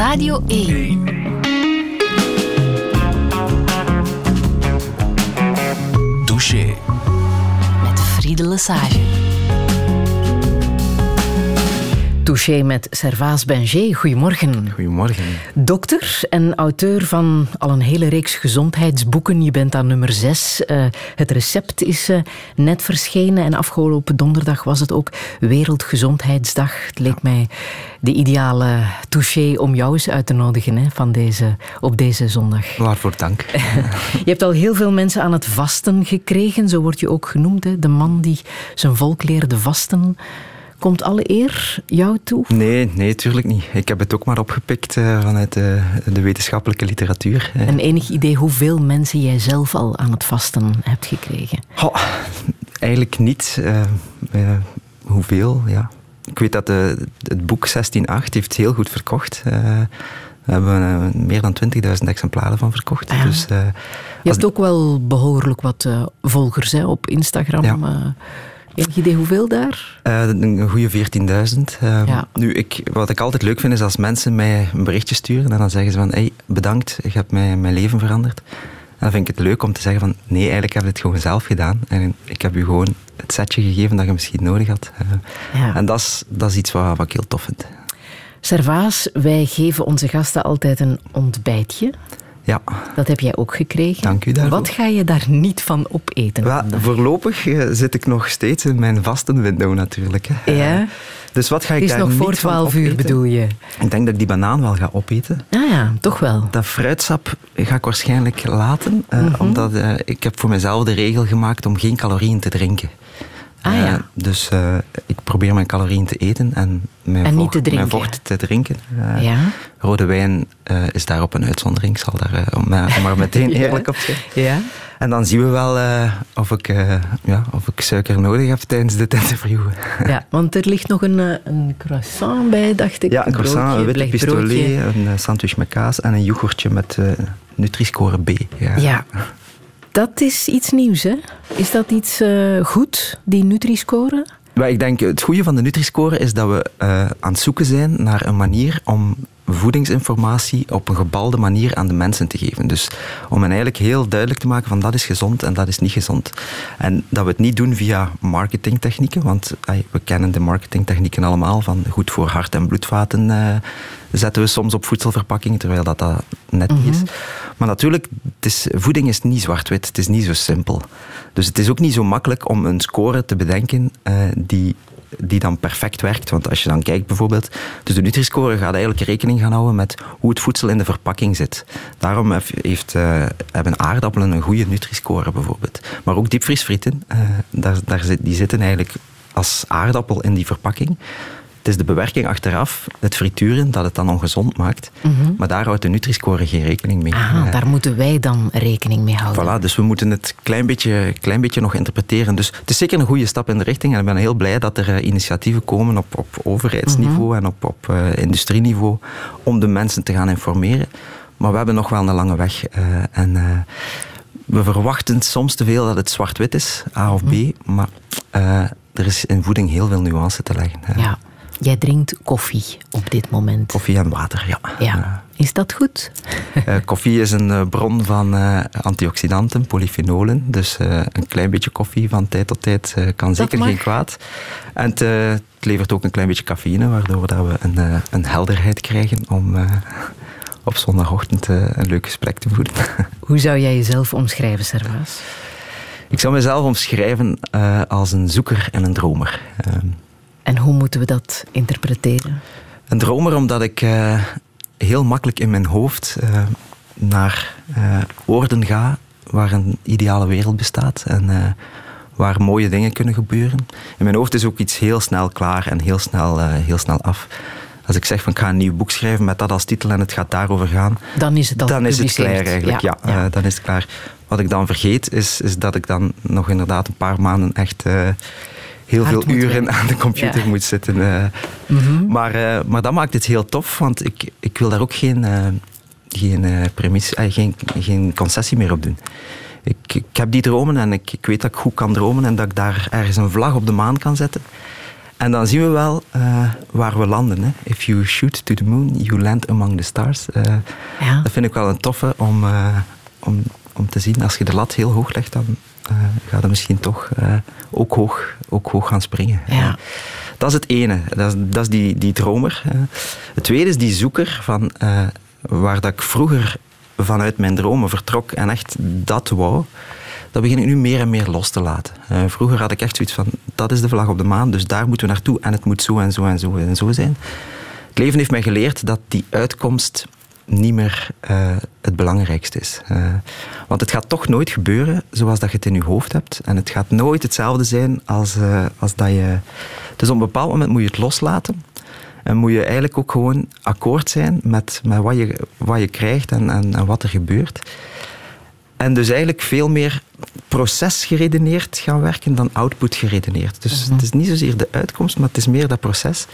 Radio 1. Douche. Met Friede Lesage. Touché met Servaas Benger. Goedemorgen. Goedemorgen. Dokter en auteur van al een hele reeks gezondheidsboeken. Je bent aan nummer zes. Uh, het recept is uh, net verschenen en afgelopen donderdag was het ook Wereldgezondheidsdag. Het leek mij de ideale touché om jou eens uit te nodigen hè, van deze, op deze zondag. Waarvoor dank. je hebt al heel veel mensen aan het vasten gekregen, zo word je ook genoemd. Hè? De man die zijn volk leerde vasten. Komt alle eer jou toe? Nee, nee, tuurlijk niet. Ik heb het ook maar opgepikt uh, vanuit de, de, wetenschappelijke literatuur. Een enig idee hoeveel mensen jij zelf al aan het vasten hebt gekregen? Oh, eigenlijk niet. Uh, uh, hoeveel, ja. Ik weet dat de, het boek 16.8 heeft heel goed verkocht. we hebben meer dan 20.000 exemplaren van verkocht. Ah, ja. dus, Je hebt ook wel behoorlijk wat volgers hè, op Instagram. Ja. Enig idee hoeveel daar? Uh, een goede 14.000. Uh, ja. Nu, ik, wat ik altijd leuk vind is als mensen mij een berichtje sturen en dan zeggen ze van hey, bedankt, je hebt mij, mijn leven veranderd. En dan vind ik het leuk om te zeggen van nee, eigenlijk heb ik het gewoon zelf gedaan. En ik heb u gewoon het setje gegeven dat je misschien nodig had. Uh, ja. En dat is, dat is iets wat, wat ik heel tof vind. Servaas, wij geven onze gasten altijd een ontbijtje. Ja. Dat heb jij ook gekregen. Dank u daarvoor. Wat ga je daar niet van opeten? Voorlopig eh, zit ik nog steeds in mijn vastenwindow natuurlijk. Hè. Ja. Dus wat ga ik is daar nog voor 12 uur bedoel je? Ik denk dat ik die banaan wel ga opeten. Ah ja, toch wel. Dat fruitsap ga ik waarschijnlijk laten. Uh, mm -hmm. Omdat ik heb voor mezelf de regel gemaakt om geen calorieën te drinken. Ah, ja. Uh, dus uh, ik probeer mijn calorieën te eten en mijn, en vocht, te drinken. mijn vocht te drinken. Uh, ja. Rode wijn is daarop een uitzondering. Ik zal daar om, maar meteen eerlijk ja. op zijn. Ja. En dan zien we wel of, ik, ja, of ik suiker nodig heb tijdens dit interview. Ja, want er ligt nog een, een croissant bij, dacht ik. Ja, een croissant, een witte pistolet, een sandwich met kaas en een yoghurtje met Nutri-score B. Ja. ja. Dat is iets nieuws, hè? Is dat iets uh, goed, die Nutri-score? Ik denk, het goede van de Nutri-score is dat we uh, aan het zoeken zijn naar een manier om voedingsinformatie op een gebalde manier aan de mensen te geven. Dus om hen eigenlijk heel duidelijk te maken van dat is gezond en dat is niet gezond. En dat we het niet doen via marketingtechnieken, want we kennen de marketingtechnieken allemaal van goed voor hart- en bloedvaten uh, zetten we soms op voedselverpakkingen, terwijl dat, dat net niet is. Maar natuurlijk, het is, voeding is niet zwart-wit, het is niet zo simpel. Dus het is ook niet zo makkelijk om een score te bedenken uh, die die dan perfect werkt. Want als je dan kijkt bijvoorbeeld, dus de Nutri-score gaat eigenlijk rekening gaan houden met hoe het voedsel in de verpakking zit. Daarom heeft, uh, hebben aardappelen een goede Nutri-score bijvoorbeeld. Maar ook diepvriesfrieten, uh, daar, daar zit, die zitten eigenlijk als aardappel in die verpakking. Is de bewerking achteraf, het frituren, dat het dan ongezond maakt. Mhm. Maar daar houdt de Nutri-score geen rekening mee. Uh, daar moeten wij dan rekening mee houden. Voilà, dus we moeten het een klein beetje, klein beetje nog interpreteren. Dus het is zeker een goede stap in de richting. En ik ben heel blij dat er uh, initiatieven komen op, op overheidsniveau Mhm. en op, op uh, industrieniveau om de mensen te gaan informeren. Maar we hebben nog wel een lange weg. en we verwachten soms te veel dat het zwart-wit is, A of B. Mhm. Maar er is in voeding heel veel nuance te leggen. Ja. Jij drinkt koffie op dit moment. Koffie en water, ja. ja. Is dat goed? Uh, koffie is een uh, bron van uh, antioxidanten, polyfenolen. Dus een klein beetje koffie van tijd tot tijd kan zeker geen kwaad. En het, het, levert ook een klein beetje cafeïne, waardoor dat we een, een helderheid krijgen om op zondagochtend een leuk gesprek te voeren. Hoe zou jij jezelf omschrijven, Servaas? Ik zou mezelf omschrijven als een zoeker en een dromer. En hoe moeten we dat interpreteren? Een dromer omdat ik uh, heel makkelijk in mijn hoofd uh, naar uh, oorden ga waar een ideale wereld bestaat en waar mooie dingen kunnen gebeuren. In mijn hoofd is ook iets heel snel klaar en heel snel, heel snel af. Als ik zeg van ik ga een nieuw boek schrijven met dat als titel en het gaat daarover gaan, dan is het, al dan is het klaar eigenlijk. Ja, ja, ja. dan is het klaar. Wat ik dan vergeet is, is dat ik dan nog inderdaad een paar maanden echt heel Hard veel uren aan de computer Ja. moet zitten. Uh, Mhm. maar, uh, maar dat maakt het heel tof, want ik, ik wil daar ook geen, uh, geen, geen, geen concessie meer op doen. Ik, ik heb die dromen en ik, ik weet dat ik goed kan dromen en dat ik daar ergens een vlag op de maan kan zetten. En dan zien we wel uh, waar we landen. Hè. If you shoot to the moon, you land among the stars. Uh, ja. Dat vind ik wel een toffe om, uh, om, om te zien. Als je de lat heel hoog legt, dan gaat het misschien toch ook, hoog, ook hoog gaan springen. Ja. Dat is het ene. Dat is, dat is die, die dromer. Het tweede is die zoeker van waar dat ik vroeger vanuit mijn dromen vertrok en echt dat wou dat begin ik nu meer en meer los te laten. Uh, vroeger had ik echt zoiets van, dat is de vlag op de maan, dus daar moeten we naartoe en het moet zo en zo en zo en zo zijn. Het leven heeft mij geleerd dat die uitkomst niet meer uh, het belangrijkste is. Uh, want het gaat toch nooit gebeuren zoals dat je het in je hoofd hebt. En het gaat nooit hetzelfde zijn als, als dat je... Dus op een bepaald moment moet je het loslaten. En moet je eigenlijk ook gewoon akkoord zijn met, met wat, je, wat je krijgt en, en, en wat er gebeurt. En dus eigenlijk veel meer proces geredeneerd gaan werken dan output geredeneerd. Dus mhm. het is niet zozeer de uitkomst, maar het is meer dat proces.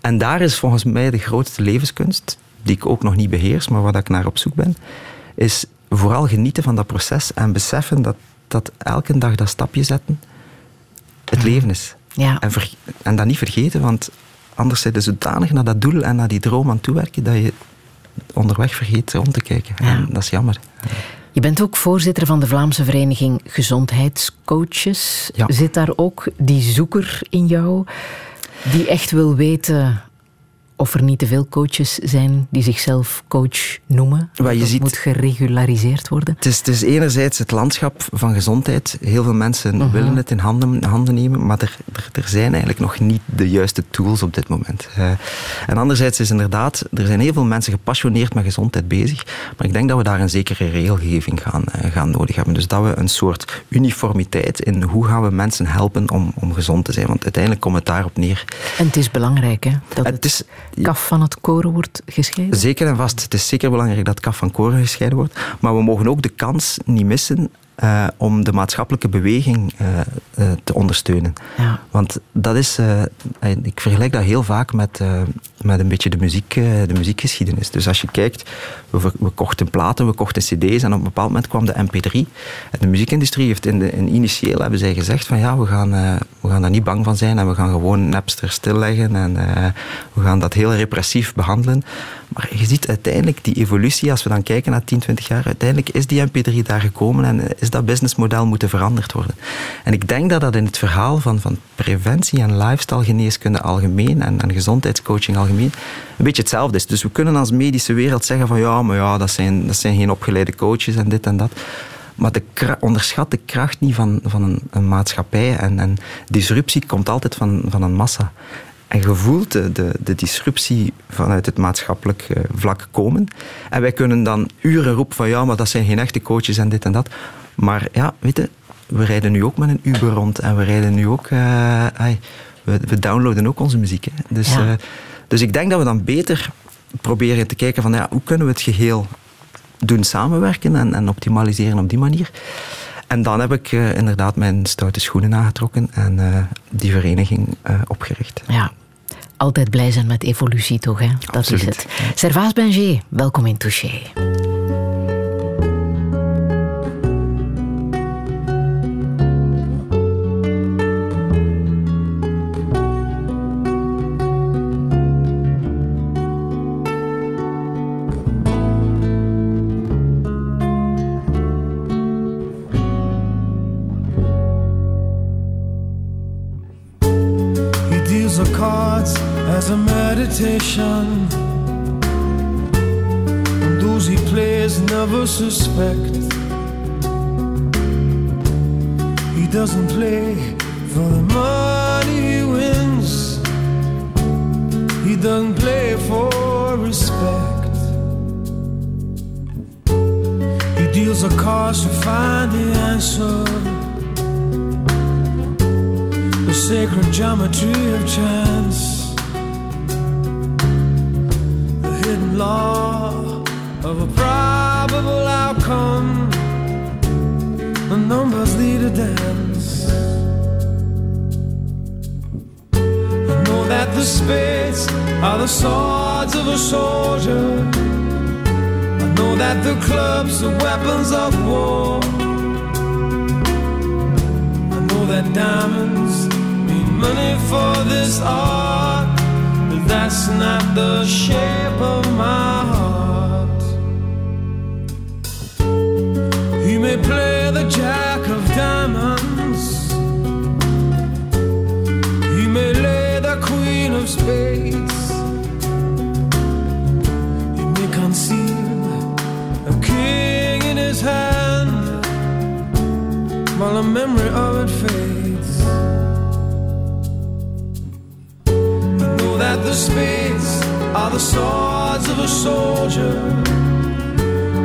En daar is volgens mij de grootste levenskunst, die ik ook nog niet beheers, maar waar ik naar op zoek ben, is vooral genieten van dat proces en beseffen dat, dat elke dag dat stapje zetten het leven is. Ja. En, en dat niet vergeten, want anders zit je zodanig naar dat doel en naar die droom aan toewerken dat je onderweg vergeet rond te kijken. En dat is jammer. Je bent ook voorzitter van de Vlaamse Vereniging Gezondheidscoaches. Zit daar ook die zoeker in jou die echt wil weten of er niet te veel coaches zijn die zichzelf coach noemen. Wat je ziet, moet geregulariseerd worden. Het is, het is, enerzijds het landschap van gezondheid. Heel veel mensen mhm. willen het in handen, handen nemen, maar er, er, er, zijn eigenlijk nog niet de juiste tools op dit moment. Uh, en anderzijds is inderdaad, er zijn heel veel mensen gepassioneerd met gezondheid bezig, maar ik denk dat we daar een zekere regelgeving gaan, uh, gaan nodig hebben. Dus dat we een soort uniformiteit in hoe gaan we mensen helpen om, om gezond te zijn. Want uiteindelijk komt het daarop neer. En het is belangrijk, hè? Dat het, het is, kaf van het koren wordt gescheiden? Zeker en vast. Het is zeker belangrijk dat kaf van koren gescheiden wordt. Maar we mogen ook de kans niet missen uh, om de maatschappelijke beweging uh, uh, te ondersteunen. Ja. Want dat is, ik vergelijk dat heel vaak met, met een beetje de, muziek, de muziekgeschiedenis. Dus als je kijkt, we, kochten platen, we kochten cd's en op een bepaald moment kwam de mp3. En de muziekindustrie heeft in, de, in initieel hebben zij gezegd van ja, we gaan, we gaan daar niet bang van zijn en we gaan gewoon Napster stilleggen en we gaan dat heel repressief behandelen. Maar je ziet uiteindelijk die evolutie, als we dan kijken naar 10, 20 jaar, uiteindelijk is die mp3 daar gekomen en is dat businessmodel moeten veranderd worden. En ik denk dat dat in het verhaal van, van preventie en lifestyle geneeskunde algemeen en, en gezondheidscoaching algemeen een beetje hetzelfde is. Dus we kunnen als medische wereld zeggen van ja, maar ja, dat zijn, dat zijn geen opgeleide coaches en dit en dat. Maar de onderschat de kracht niet van, van een, een maatschappij. En, en disruptie komt altijd van, van een massa. En je voelt de, de, de, disruptie vanuit het maatschappelijk eh, vlak komen. En wij kunnen dan uren roepen van ja, maar dat zijn geen echte coaches en dit en dat. Maar ja, weet je, we rijden nu ook met een Uber rond en we rijden nu ook... Uh, we, we, downloaden ook onze muziek. Hè. Dus, uh, dus ik denk dat we dan beter proberen te kijken van ja, hoe kunnen we het geheel doen samenwerken en, en optimaliseren op die manier. En dan heb ik uh, inderdaad mijn stoute schoenen aangetrokken en uh, die vereniging uh, opgericht. Ja, altijd blij zijn met evolutie toch, hè? Dat Absoluut. is het. Servaas Benger, welkom in Touché. And those he plays never suspect. He doesn't play for the money he wins. He doesn't play for respect. He deals a cards to find the answer. The sacred geometry of chance. Law of a probable outcome. The numbers lead a dance. I know that the spades are the swords of a soldier. I know that the clubs are weapons of war. I know that diamonds mean money for this art, that's not the shape of my heart. He may play the jack of diamonds, he may lay the queen of spades, he may conceal a king in his hand while the memory of it fades. The spades are the swords of a soldier.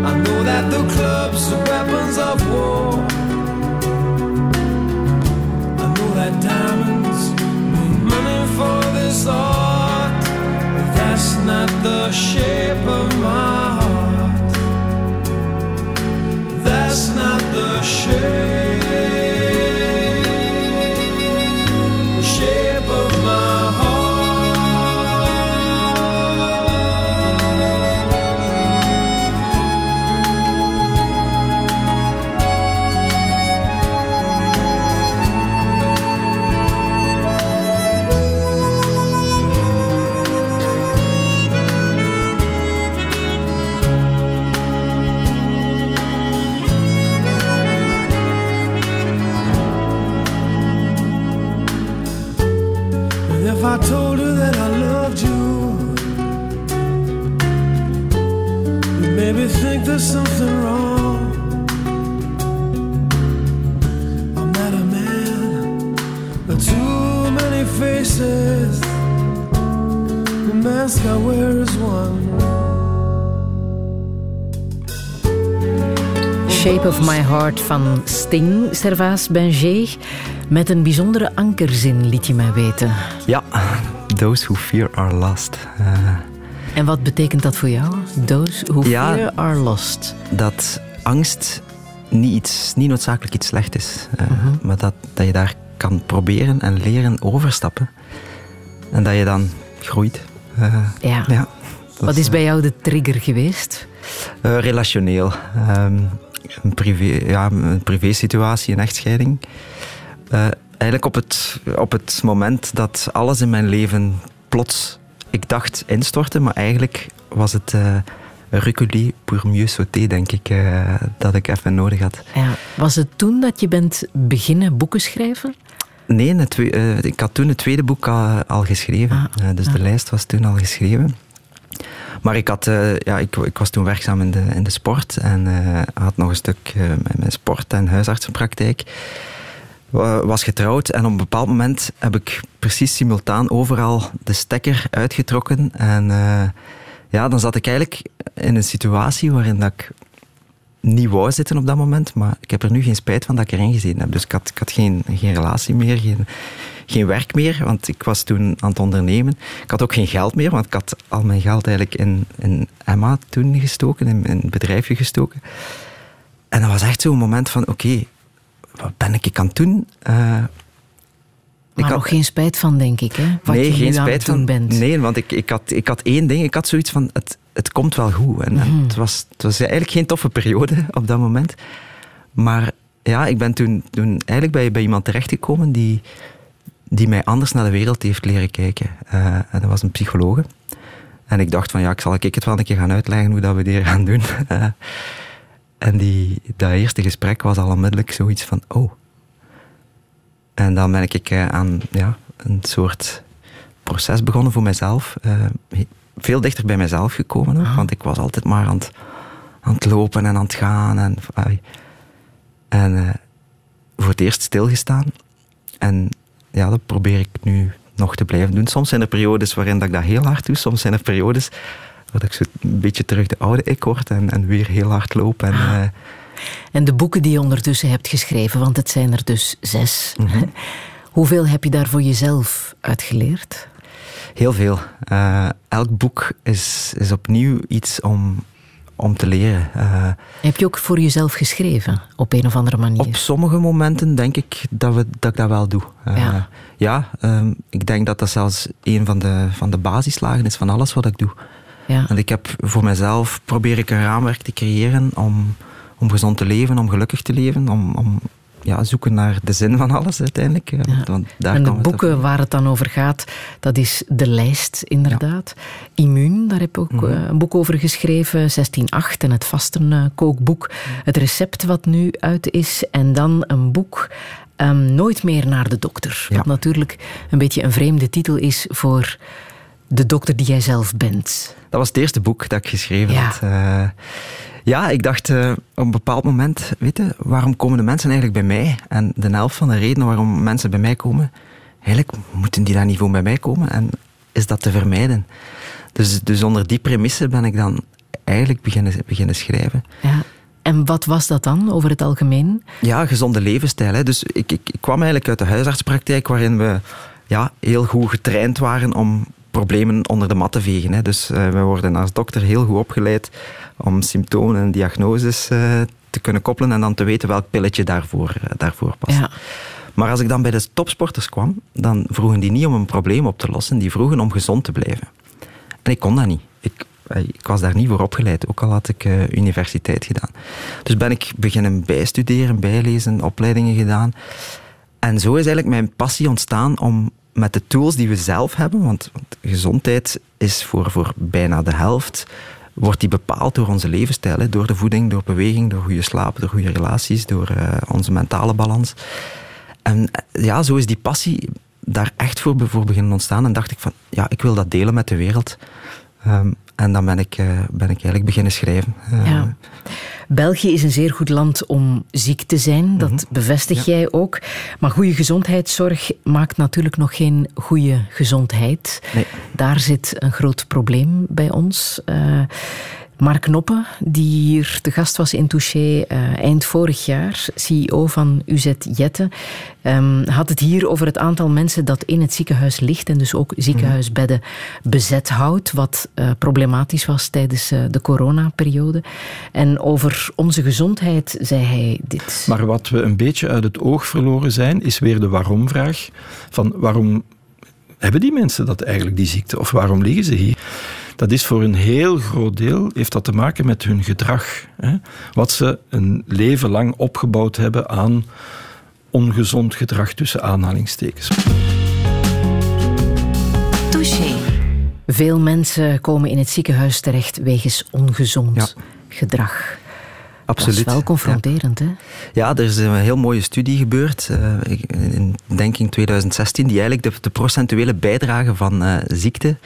I know that the clubs are weapons of war. I know that diamonds mean money for this art, but that's not the shape of my heart. That's not the shape is one. Shape of My Heart van Sting, Servaas Benjé. Met een bijzondere ankerzin, liet je mij weten. Ja, those who fear are lost. Eh, En wat betekent dat voor jou? Those who Ja. fear are lost. dat angst niet, iets, niet noodzakelijk iets slecht is. eh, Maar dat, dat je daar kan proberen en leren overstappen. En dat je dan groeit. Eh, Ja. ja, Wat is bij jou de trigger geweest? eh, relationeel. Ehm, een, privé, ja, een privésituatie, een echtscheiding. Eh, eigenlijk op het, op het moment dat alles in mijn leven plots, ik dacht, instortte, maar eigenlijk was het uh, reculer pour mieux sauter, denk ik, eh, dat ik even nodig had. Ja. Was het toen dat je bent beginnen boeken schrijven? Nee, het eh, ik had toen het tweede boek al, al geschreven. Ah, Eh, dus ah. de lijst was toen al geschreven. Maar ik, had, eh, ja, ik, ik was toen werkzaam in de, in de sport en had nog een stuk met mijn sport- en huisartsenpraktijk. Wa- Was getrouwd en op een bepaald moment heb ik precies simultaan overal de stekker uitgetrokken. En ja, dan zat ik eigenlijk in een situatie waarin dat ik niet wou zitten op dat moment, maar ik heb er nu geen spijt van dat ik erin gezeten heb. Dus ik had, ik had geen, geen relatie meer, geen, geen werk meer, want ik was toen aan het ondernemen. Ik had ook geen geld meer, want ik had al mijn geld eigenlijk in, in Emma toen gestoken, in, in het bedrijfje gestoken. En dat was echt zo'n moment van, oké, wat ben ik aan het doen? Eh, Maar had- nog geen spijt van, denk ik, hè? Wat nee, je geen nu aan spijt het doen van. bent. Nee, want ik, ik, had, ik had één ding. Ik had zoiets van, het, het komt wel goed. En, en Mhm. het, was, het was eigenlijk geen toffe periode op dat moment. Maar ja, ik ben toen, toen eigenlijk bij, bij iemand terechtgekomen die, die mij anders naar de wereld heeft leren kijken. Eh, en dat was een psychologe. En ik dacht van, ja, ik zal ik het wel een keer gaan uitleggen hoe dat we dit gaan doen. Eh, en die, dat eerste gesprek was al onmiddellijk zoiets van, oh... En dan ben ik eh, aan ja, een soort proces begonnen voor mezelf. Veel dichter bij mezelf gekomen ook, Ah. want ik was altijd maar aan het, aan het lopen en aan het gaan. En eh, voor het eerst stilgestaan. En ja, dat probeer ik nu nog te blijven doen. Soms zijn er periodes waarin dat ik dat heel hard doe. Soms zijn er periodes waar ik zo een beetje terug de oude ik word en, en weer heel hard loop. En, Ah. eh, En de boeken die je ondertussen hebt geschreven, want het zijn er dus zes. Mhm. Hoeveel heb je daar voor jezelf uitgeleerd? Heel veel. Eh, elk boek is, is opnieuw iets om, om te leren. Eh, Heb je ook voor jezelf geschreven, op een of andere manier? op sommige momenten denk ik dat, we, dat ik dat wel doe. Eh, Ja. ja, ehm, ik denk dat dat zelfs een van de, van de basislagen is van alles wat ik doe. Ja. Want ik heb voor mezelf probeer ik een raamwerk te creëren om, om gezond te leven, om gelukkig te leven, om, om ja, zoeken naar de zin van alles uiteindelijk. Ja. Want daar en de het boeken waar het dan over gaat, dat is De Lijst, inderdaad. Immuun, daar heb ik ook Mhm. eh, een boek over geschreven. 16.8 en het vastenkookboek. Het recept wat nu uit is. En dan een boek, ehm, Nooit meer naar de dokter. Ja. Wat natuurlijk een beetje een vreemde titel is voor de dokter die jij zelf bent. Dat was het eerste boek dat ik geschreven had. Eh, ja, ik dacht eh, op een bepaald moment, weet je, waarom komen de mensen eigenlijk bij mij? En de helft van de redenen waarom mensen bij mij komen, eigenlijk moeten die daar niet voor bij mij komen en is dat te vermijden. Dus, dus onder die premisse ben ik dan eigenlijk beginnen, beginnen schrijven. Ja. En wat was dat dan, over het algemeen? Ja, gezonde levensstijl. Hè. Dus ik, ik, ik kwam eigenlijk uit de huisartspraktijk waarin we ja, heel goed getraind waren om problemen onder de mat te vegen. Hè. Dus eh, we worden als dokter heel goed opgeleid om symptomen en diagnoses eh, te kunnen koppelen en dan te weten welk pilletje daarvoor, eh, daarvoor past. Ja. Maar als ik dan bij de topsporters kwam, dan vroegen die niet om een probleem op te lossen, die vroegen om gezond te blijven. En ik kon dat niet. Ik, ik was daar niet voor opgeleid, ook al had ik universiteit gedaan. Dus ben ik beginnen bijstuderen, bijlezen, opleidingen gedaan. En zo is eigenlijk mijn passie ontstaan om met de tools die we zelf hebben, want, want gezondheid is voor, voor bijna de helft, wordt die bepaald door onze levensstijl, hè, door de voeding, door beweging, door goede slaap, door goede relaties, door eh, onze mentale balans. En eh, ja, zo is die passie daar echt voor, voor beginnen ontstaan. En dacht ik van, ja, ik wil dat delen met de wereld. Ehm, en dan ben ik, eh, ben ik eigenlijk beginnen schrijven. Eh, Ja. België is een zeer goed land om ziek te zijn, dat bevestig jij ook. Maar goede gezondheidszorg maakt natuurlijk nog geen goede gezondheid. Nee. Daar zit een groot probleem bij ons. Eh, Mark Noppe, die hier te gast was in Touché eh, eind vorig jaar, CEO van UZ Jette, ehm, had het hier over het aantal mensen dat in het ziekenhuis ligt en dus ook ziekenhuisbedden bezet houdt, wat eh, problematisch was tijdens eh, de coronaperiode. En over onze gezondheid zei hij dit. Maar wat we een beetje uit het oog verloren zijn, is weer de waarom-vraag. Van waarom hebben die mensen dat eigenlijk, die ziekte? Of waarom liggen ze hier? Dat is voor een heel groot deel, heeft dat te maken met hun gedrag. Hè? Wat ze een leven lang opgebouwd hebben aan ongezond gedrag tussen aanhalingstekens. Touché. Veel mensen komen in het ziekenhuis terecht wegens ongezond Ja. gedrag. Absoluut. Dat is wel confronterend, hè? Ja, er is een heel mooie studie gebeurd, eh, in, denk ik in 2016, die eigenlijk de, de procentuele bijdrage van eh, ziekte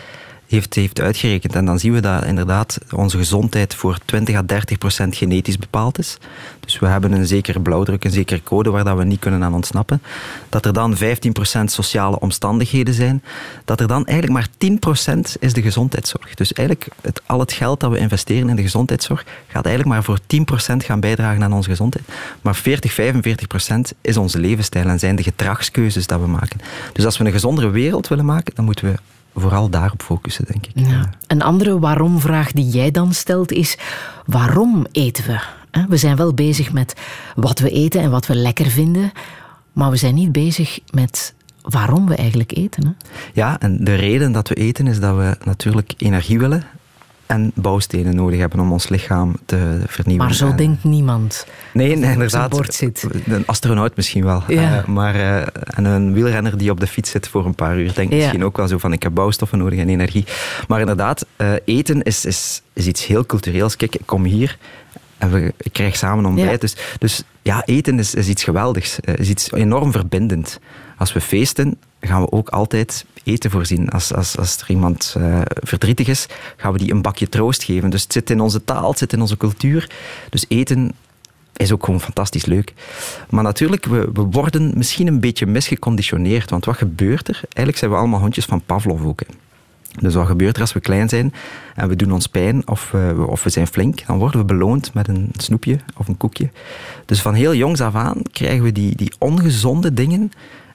heeft, heeft uitgerekend. En dan zien we dat inderdaad onze gezondheid voor 20 à 30 procent genetisch bepaald is. Dus we hebben een zekere blauwdruk, een zekere code waar dat we niet kunnen aan ontsnappen. Dat er dan 15 procent sociale omstandigheden zijn. Dat er dan eigenlijk maar 10 procent is de gezondheidszorg. Dus eigenlijk het, al het geld dat we investeren in de gezondheidszorg gaat eigenlijk maar voor 10 procent gaan bijdragen aan onze gezondheid. Maar 40, 45 procent is onze levensstijl en zijn de gedragskeuzes dat we maken. Dus als we een gezondere wereld willen maken, dan moeten we vooral daarop focussen, denk ik. Ja. Een andere waarom-vraag die jij dan stelt is: waarom eten we? We zijn wel bezig met wat we eten en wat we lekker vinden, maar we zijn niet bezig met waarom we eigenlijk eten. Hè? Ja, en de reden dat we eten is dat we natuurlijk energie willen en bouwstenen nodig hebben om ons lichaam te vernieuwen. Maar zo En- denkt niemand. Nee, nee inderdaad. bord zit. Een astronaut misschien wel. Ja. Eh, maar, eh, en een wielrenner die op de fiets zit voor een paar uur, denkt Ja. misschien ook wel zo van ik heb bouwstoffen nodig en energie. Maar inderdaad, eh, eten is, is, is iets heel cultureels. Kijk, ik kom hier en we, ik krijg samen ontbijt. Ja. Dus, dus ja, eten is, is iets geweldigs. is iets enorm verbindend. Als we feesten, gaan we ook altijd eten voorzien. Als, als, als er iemand eh, verdrietig is, gaan we die een bakje troost geven. Dus het zit in onze taal, het zit in onze cultuur. Dus eten is ook gewoon fantastisch leuk. Maar natuurlijk, we, we worden misschien een beetje misgeconditioneerd. Want wat gebeurt er? Eigenlijk zijn we allemaal hondjes van Pavlov ook. Dus wat gebeurt er als we klein zijn en we doen ons pijn of, we- of we zijn flink? Dan worden we beloond met een snoepje of een koekje. Dus van heel jongs af aan krijgen we die, die ongezonde dingen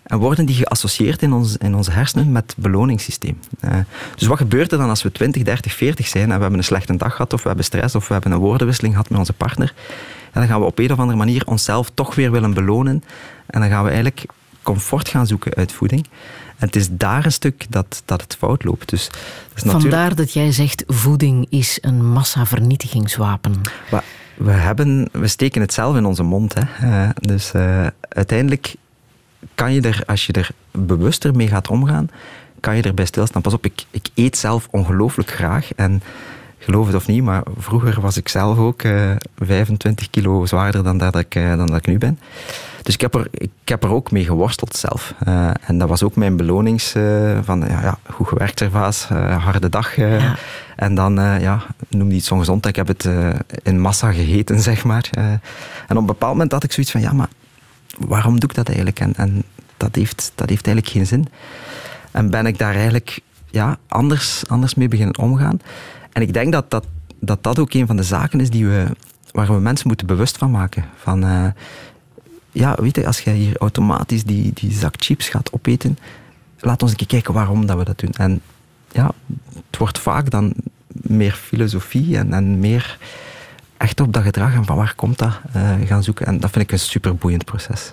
en worden die geassocieerd in, ons, in onze hersenen met het beloningssysteem. Eh, dus wat gebeurt er dan als we 20, 30, 40 zijn en we hebben een slechte dag gehad of we hebben stress of we hebben een woordenwisseling gehad met onze partner? En dan gaan we op een of andere manier onszelf toch weer willen belonen en dan gaan we eigenlijk comfort gaan zoeken uit voeding. En het is daar een stuk dat, dat het fout loopt. Dus, dus natuurlijk- Vandaar dat jij zegt: voeding is een massavernietigingswapen. Maar we, hebben, we steken het zelf in onze mond. Hè. Eh, dus eh, uiteindelijk kan je er, als je er bewuster mee gaat omgaan, kan je erbij stilstaan. Pas op, ik, ik eet zelf ongelooflijk graag. En geloof het of niet, maar vroeger was ik zelf ook 25 kilo zwaarder dan dat ik, dan dat ik nu ben. Dus ik heb er, ik heb er ook mee geworsteld zelf. Uh, en dat was ook mijn belonings van ja, ja, goed gewerkt, Servaas, harde dag. Ja. En dan, ja, noem die iets ongezond. Ik heb het in massa gegeten, zeg maar. en op een bepaald moment had ik zoiets van, ja, maar waarom doe ik dat eigenlijk? En, en dat, heeft, dat heeft eigenlijk geen zin. En ben ik daar eigenlijk ja, anders, anders mee beginnen omgaan. En ik denk dat dat, dat dat ook een van de zaken is die we, waar we mensen moeten bewust van maken. Van, ja, weet je, als jij hier automatisch die, die zak chips gaat opeten, laat ons een keer kijken waarom dat we dat doen. En ja, het wordt vaak dan meer filosofie en, en meer echt op dat gedrag en van waar komt dat uh, gaan zoeken. En dat vind ik een super boeiend proces.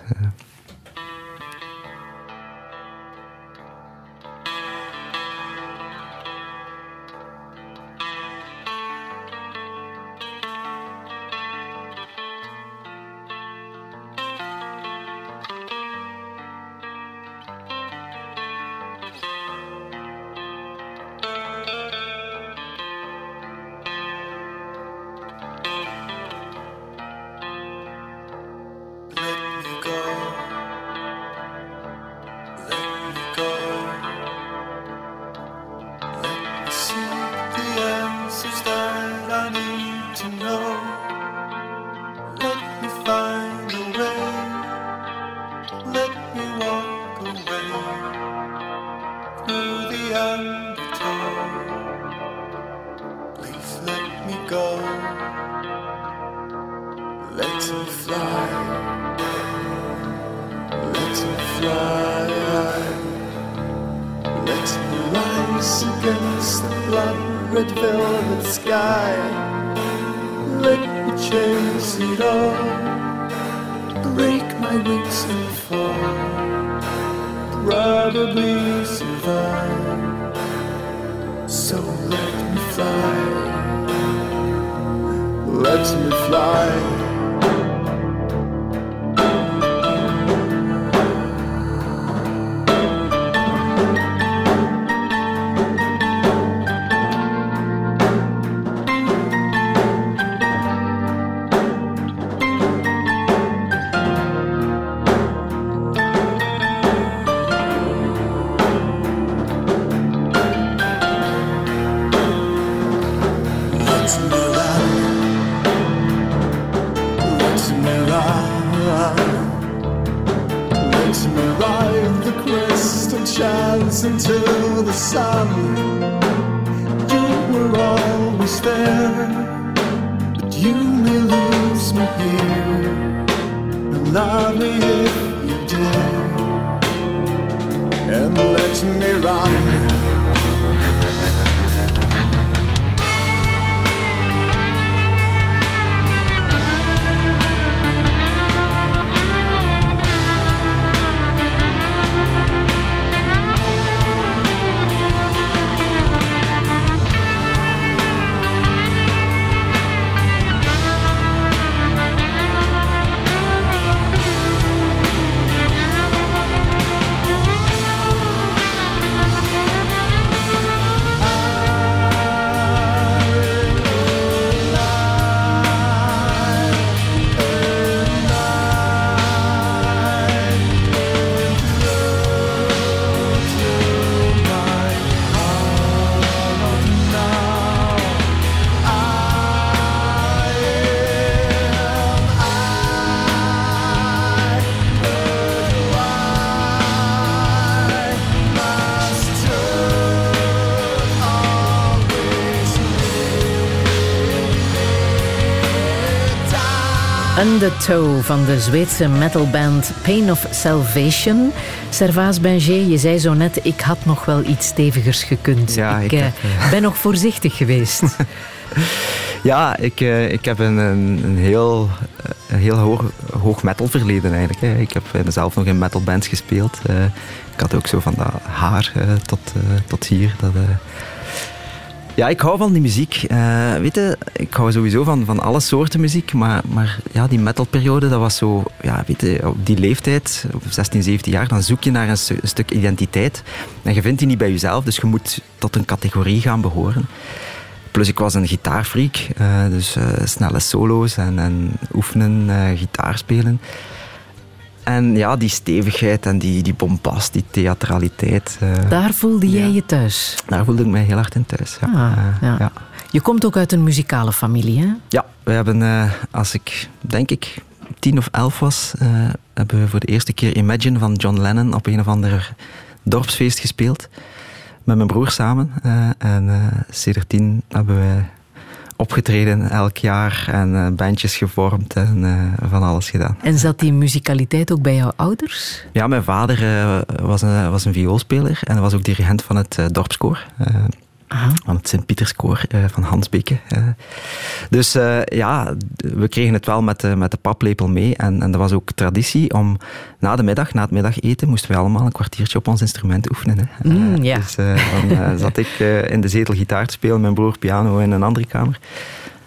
Toe van de Zweedse metalband Pain of Salvation. Servaas Benjé, je zei zo net, ik had nog wel iets stevigers gekund. Ja, ik, ik heb, uh, ben nog voorzichtig geweest. ja, ik, uh, ik heb een, een, een heel, een heel hoog, hoog metal verleden eigenlijk. Hè. Ik heb zelf nog in metalbands gespeeld. Uh, ik had ook zo van dat haar tot, tot hier. Dat, Ja, ik hou van die muziek. Uh, weet je, ik hou sowieso van, van alle soorten muziek. Maar, maar ja, die metalperiode, dat was zo... Ja, weet je, op die leeftijd, op 16, 17 jaar, dan zoek je naar een, stuk identiteit. En je vindt die niet bij jezelf, dus je moet tot een categorie gaan behoren. Plus ik was een gitaarfreak, uh, dus uh, snelle solo's en, en oefenen, gitaar spelen. En ja, die stevigheid en die, die bombast, die theatraliteit. daar voelde jij je thuis? Daar voelde ik mij heel hard in thuis, ja. Ah, ja. ja. Je komt ook uit een muzikale familie, hè? Ja, we hebben, als ik denk ik tien of elf was, hebben we voor de eerste keer Imagine van John Lennon op een of ander dorpsfeest gespeeld met mijn broer samen. En uh, sindsdien hebben we opgetreden elk jaar en uh, bandjes gevormd en van alles gedaan. En zat die muzikaliteit ook bij jouw ouders? Ja, mijn vader was, een, was een vioolspeler en was ook dirigent van het dorpskoor. Aha. Van het Sint-Pieterskoor uh, van Hans Beke. Dus uh, ja, we kregen het wel met de, met de paplepel mee. En, en dat was ook traditie om na de middag, na het middageten, moesten we allemaal een kwartiertje op ons instrument oefenen. Hè. Mm, ja. Dus dan zat ik in de zetel gitaar te spelen, mijn broer piano in een andere kamer.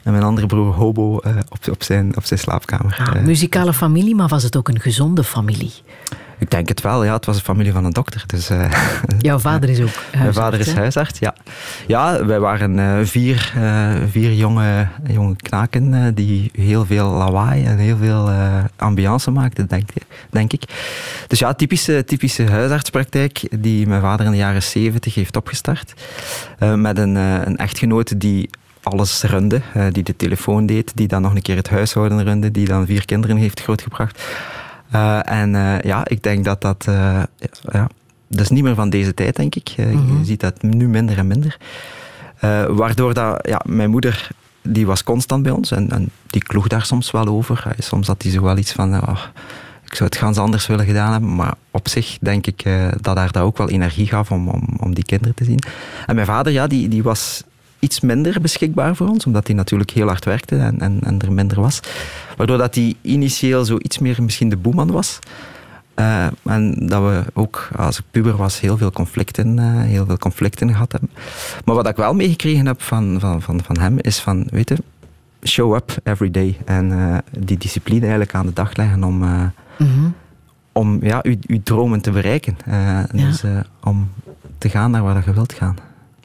En mijn andere broer hobo op, op, zijn, op zijn slaapkamer. Ah, muzikale familie, maar was het ook een gezonde familie? Ik denk het wel, ja. Het was een familie van een dokter. Dus, uh, Jouw vader is ook huisarts? Mijn vader is huisarts, ja. Ja, wij waren uh, vier, uh, vier jonge, jonge knaken die heel veel lawaai en heel veel ambiance maakten, denk, denk ik. Dus ja, typische, typische huisartspraktijk die mijn vader in de jaren zeventig heeft opgestart. met een, een echtgenote die alles runde, die de telefoon deed, die dan nog een keer het huishouden runde, die dan vier kinderen heeft grootgebracht. Uh, en uh, ja, ik denk dat dat... Ja, dat is niet meer van deze tijd, denk ik. Mm -hmm. Je ziet dat nu minder en minder. waardoor dat... Ja, mijn moeder die was constant bij ons en, en die kloeg daar soms wel over. Soms had hij zo wel iets van... Oh, ik zou het gans anders willen gedaan hebben. Maar op zich denk ik dat haar dat ook wel energie gaf om, om, om die kinderen te zien. En mijn vader, ja, die, die was iets minder beschikbaar voor ons, omdat hij natuurlijk heel hard werkte en, en, en er minder was. Waardoor dat hij initieel zo iets meer misschien de boeman was. Uh, en dat we ook, als ik puber was, heel veel conflicten, uh, heel veel conflicten gehad hebben. Maar wat ik wel meegekregen heb van, van, van, van hem, is van, weet je, show up every day. En uh, die discipline eigenlijk aan de dag leggen om, mm -hmm. om ja, uw, uw dromen te bereiken. Ja. Dus om te gaan naar waar je wilt gaan.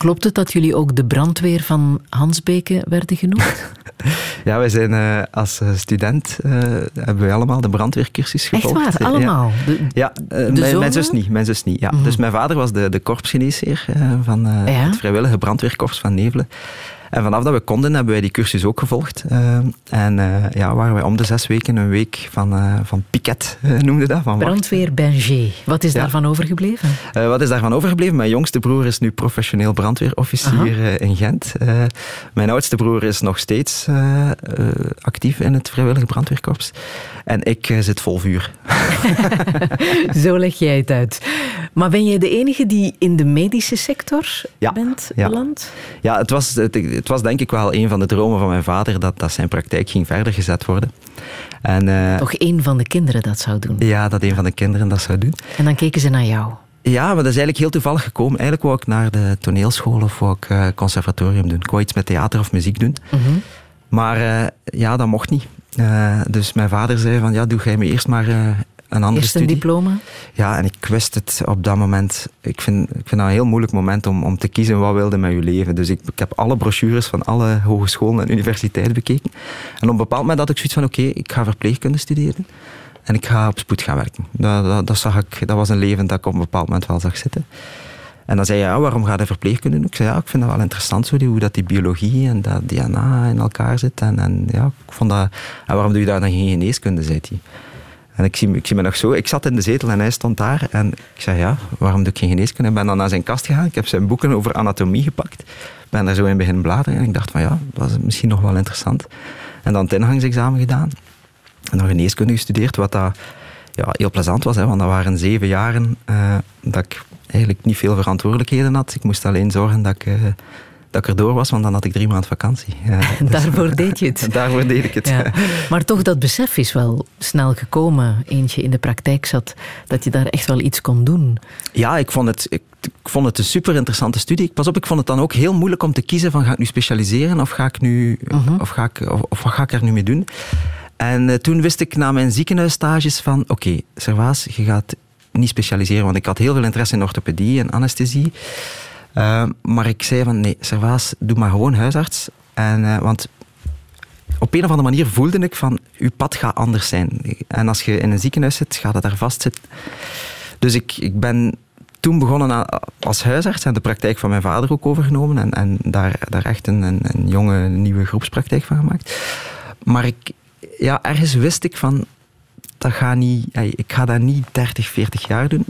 Klopt het dat jullie ook de brandweer van Hansbeke werden genoemd? ja, wij zijn uh, als student uh, hebben we allemaal de brandweercursus gevolgd. Echt waar? Allemaal? De, ja, uh, mijn, mijn, zus niet. Mijn zus niet ja. Mm -hmm. Dus mijn vader was de, de korpsgeneesheer van ja? het vrijwillige brandweerkorps van Nevelen. En vanaf dat we konden, hebben wij die cursus ook gevolgd. Uh, en uh, ja, waren wij om de zes weken een week van, uh, van piket, noemde dat. Van Brandweer. Wat is ja. daarvan overgebleven? wat is daarvan overgebleven? Mijn jongste broer is nu professioneel brandweerofficier in Gent. mijn oudste broer is nog steeds actief in het vrijwillige brandweerkorps. En ik zit vol vuur. Zo leg jij het uit. Maar ben jij de enige die in de medische sector ja, bent ja. beland? Ja, het was, het, het, was denk ik wel een van de dromen van mijn vader dat, dat zijn praktijk ging verder gezet worden. En, uh, Toch een van de kinderen dat zou doen? Ja, dat een van de kinderen dat zou doen. En dan keken ze naar jou? Ja, maar dat is eigenlijk heel toevallig gekomen. Eigenlijk wou ik naar de toneelschool of wou ik uh, conservatorium doen. Ik wou iets met theater of muziek doen. Mm -hmm. Maar uh, ja, dat mocht niet. dus mijn vader zei van, ja, doe jij me eerst maar een andere Eerst studie. een diploma? Ja, en ik wist het op dat moment. Ik vind, ik vind dat een heel moeilijk moment om, om te kiezen wat wilde met je leven. Dus ik, ik heb alle brochures van alle hogescholen en universiteiten bekeken. En op een bepaald moment had ik zoiets van, oké, okay, ik ga verpleegkunde studeren. En ik ga op spoed gaan werken. Dat, dat, dat, zag ik, dat was een leven dat ik op een bepaald moment wel zag zitten. En dan zei je, ja, waarom ga je verpleegkunde doen? Ik zei, ja, ik vind dat wel interessant, zo, hoe dat die biologie en dat DNA in elkaar zit. En, en ja, ik vond dat... En waarom doe je daar dan geen geneeskunde, zei hij. En ik zie, ik zie me nog zo, ik zat in de zetel en hij stond daar. En ik zei, ja, waarom doe ik geen geneeskunde? Ik ben dan naar zijn kast gegaan, ik heb zijn boeken over anatomie gepakt. ben daar zo in beginnen bladeren en ik dacht van, ja, dat is misschien nog wel interessant. En dan het ingangsexamen gedaan. En dan geneeskunde gestudeerd, wat dat ja, heel plezant was. Hè, want dat waren zeven jaren uh, dat ik eigenlijk niet veel verantwoordelijkheden had. Ik moest alleen zorgen dat ik, uh, dat ik erdoor was, want dan had ik drie maanden vakantie. En daarvoor deed je het. daarvoor deed ik het. Ja. Maar toch, dat besef is wel snel gekomen. Eentje in de praktijk zat, dat je daar echt wel iets kon doen. Ja, ik vond het, ik, ik vond het een super interessante studie. Pas op, ik vond het dan ook heel moeilijk om te kiezen van ga ik nu specialiseren of, ga ik nu, of, ga ik, of, of wat ga ik er nu mee doen. En eh, toen wist ik na mijn ziekenhuisstages van oké, Servaas, je gaat niet specialiseren, want ik had heel veel interesse in orthopedie en anesthesie. Uh, maar ik zei van nee, Servaas, doe maar gewoon huisarts. En, uh, want op een of andere manier voelde ik van, uw pad gaat anders zijn. En als je in een ziekenhuis zit, gaat het daar vastzitten. Dus ik, ik ben toen begonnen als huisarts en de praktijk van mijn vader ook overgenomen. En, en daar, daar echt een, een, een jonge, nieuwe groepspraktijk van gemaakt. Maar ik, ja, ergens wist ik van, dat gaat niet, ik ga dat niet 30, 40 jaar doen.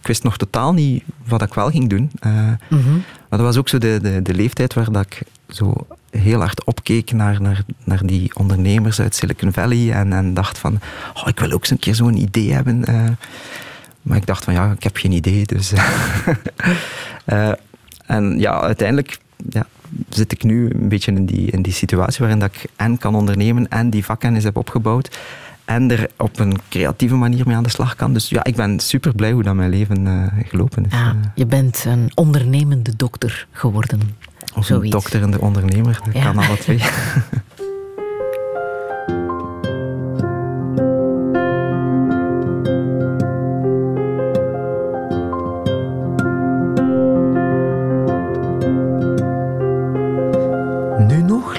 Ik wist nog totaal niet wat ik wel ging doen. Uh, mm -hmm. Maar dat was ook zo de, de, de leeftijd waar dat ik zo heel hard opkeek naar, naar, naar die ondernemers uit Silicon Valley en, en dacht van, oh, ik wil ook eens een keer zo'n idee hebben. Uh, maar ik dacht van, ja, ik heb geen idee. Dus uh, en ja, uiteindelijk ja, zit ik nu een beetje in die, in die situatie waarin dat ik en kan ondernemen en die vakkennis heb opgebouwd en er op een creatieve manier mee aan de slag kan. Dus ja, ik ben super blij hoe dat mijn leven uh, gelopen is. Ja, je bent een ondernemende dokter geworden. Of Zoiets. een dokter en de ondernemer, dat ja. kan alle twee.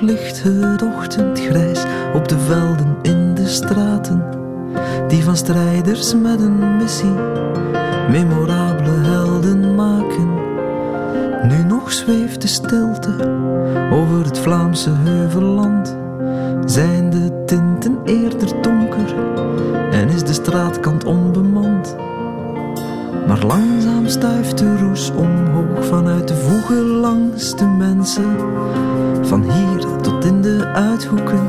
ligt het ochtendgrijs op de velden in de straten, die van strijders met een missie memorabele helden maken. Nu nog zweeft de stilte over het Vlaamse heuvelland, zijn de tinten eerder donker en is de straatkant onbemand. Maar langzaam stuift de roes omhoog vanuit de voegen langs de mensen. Van hier tot in de uithoeken,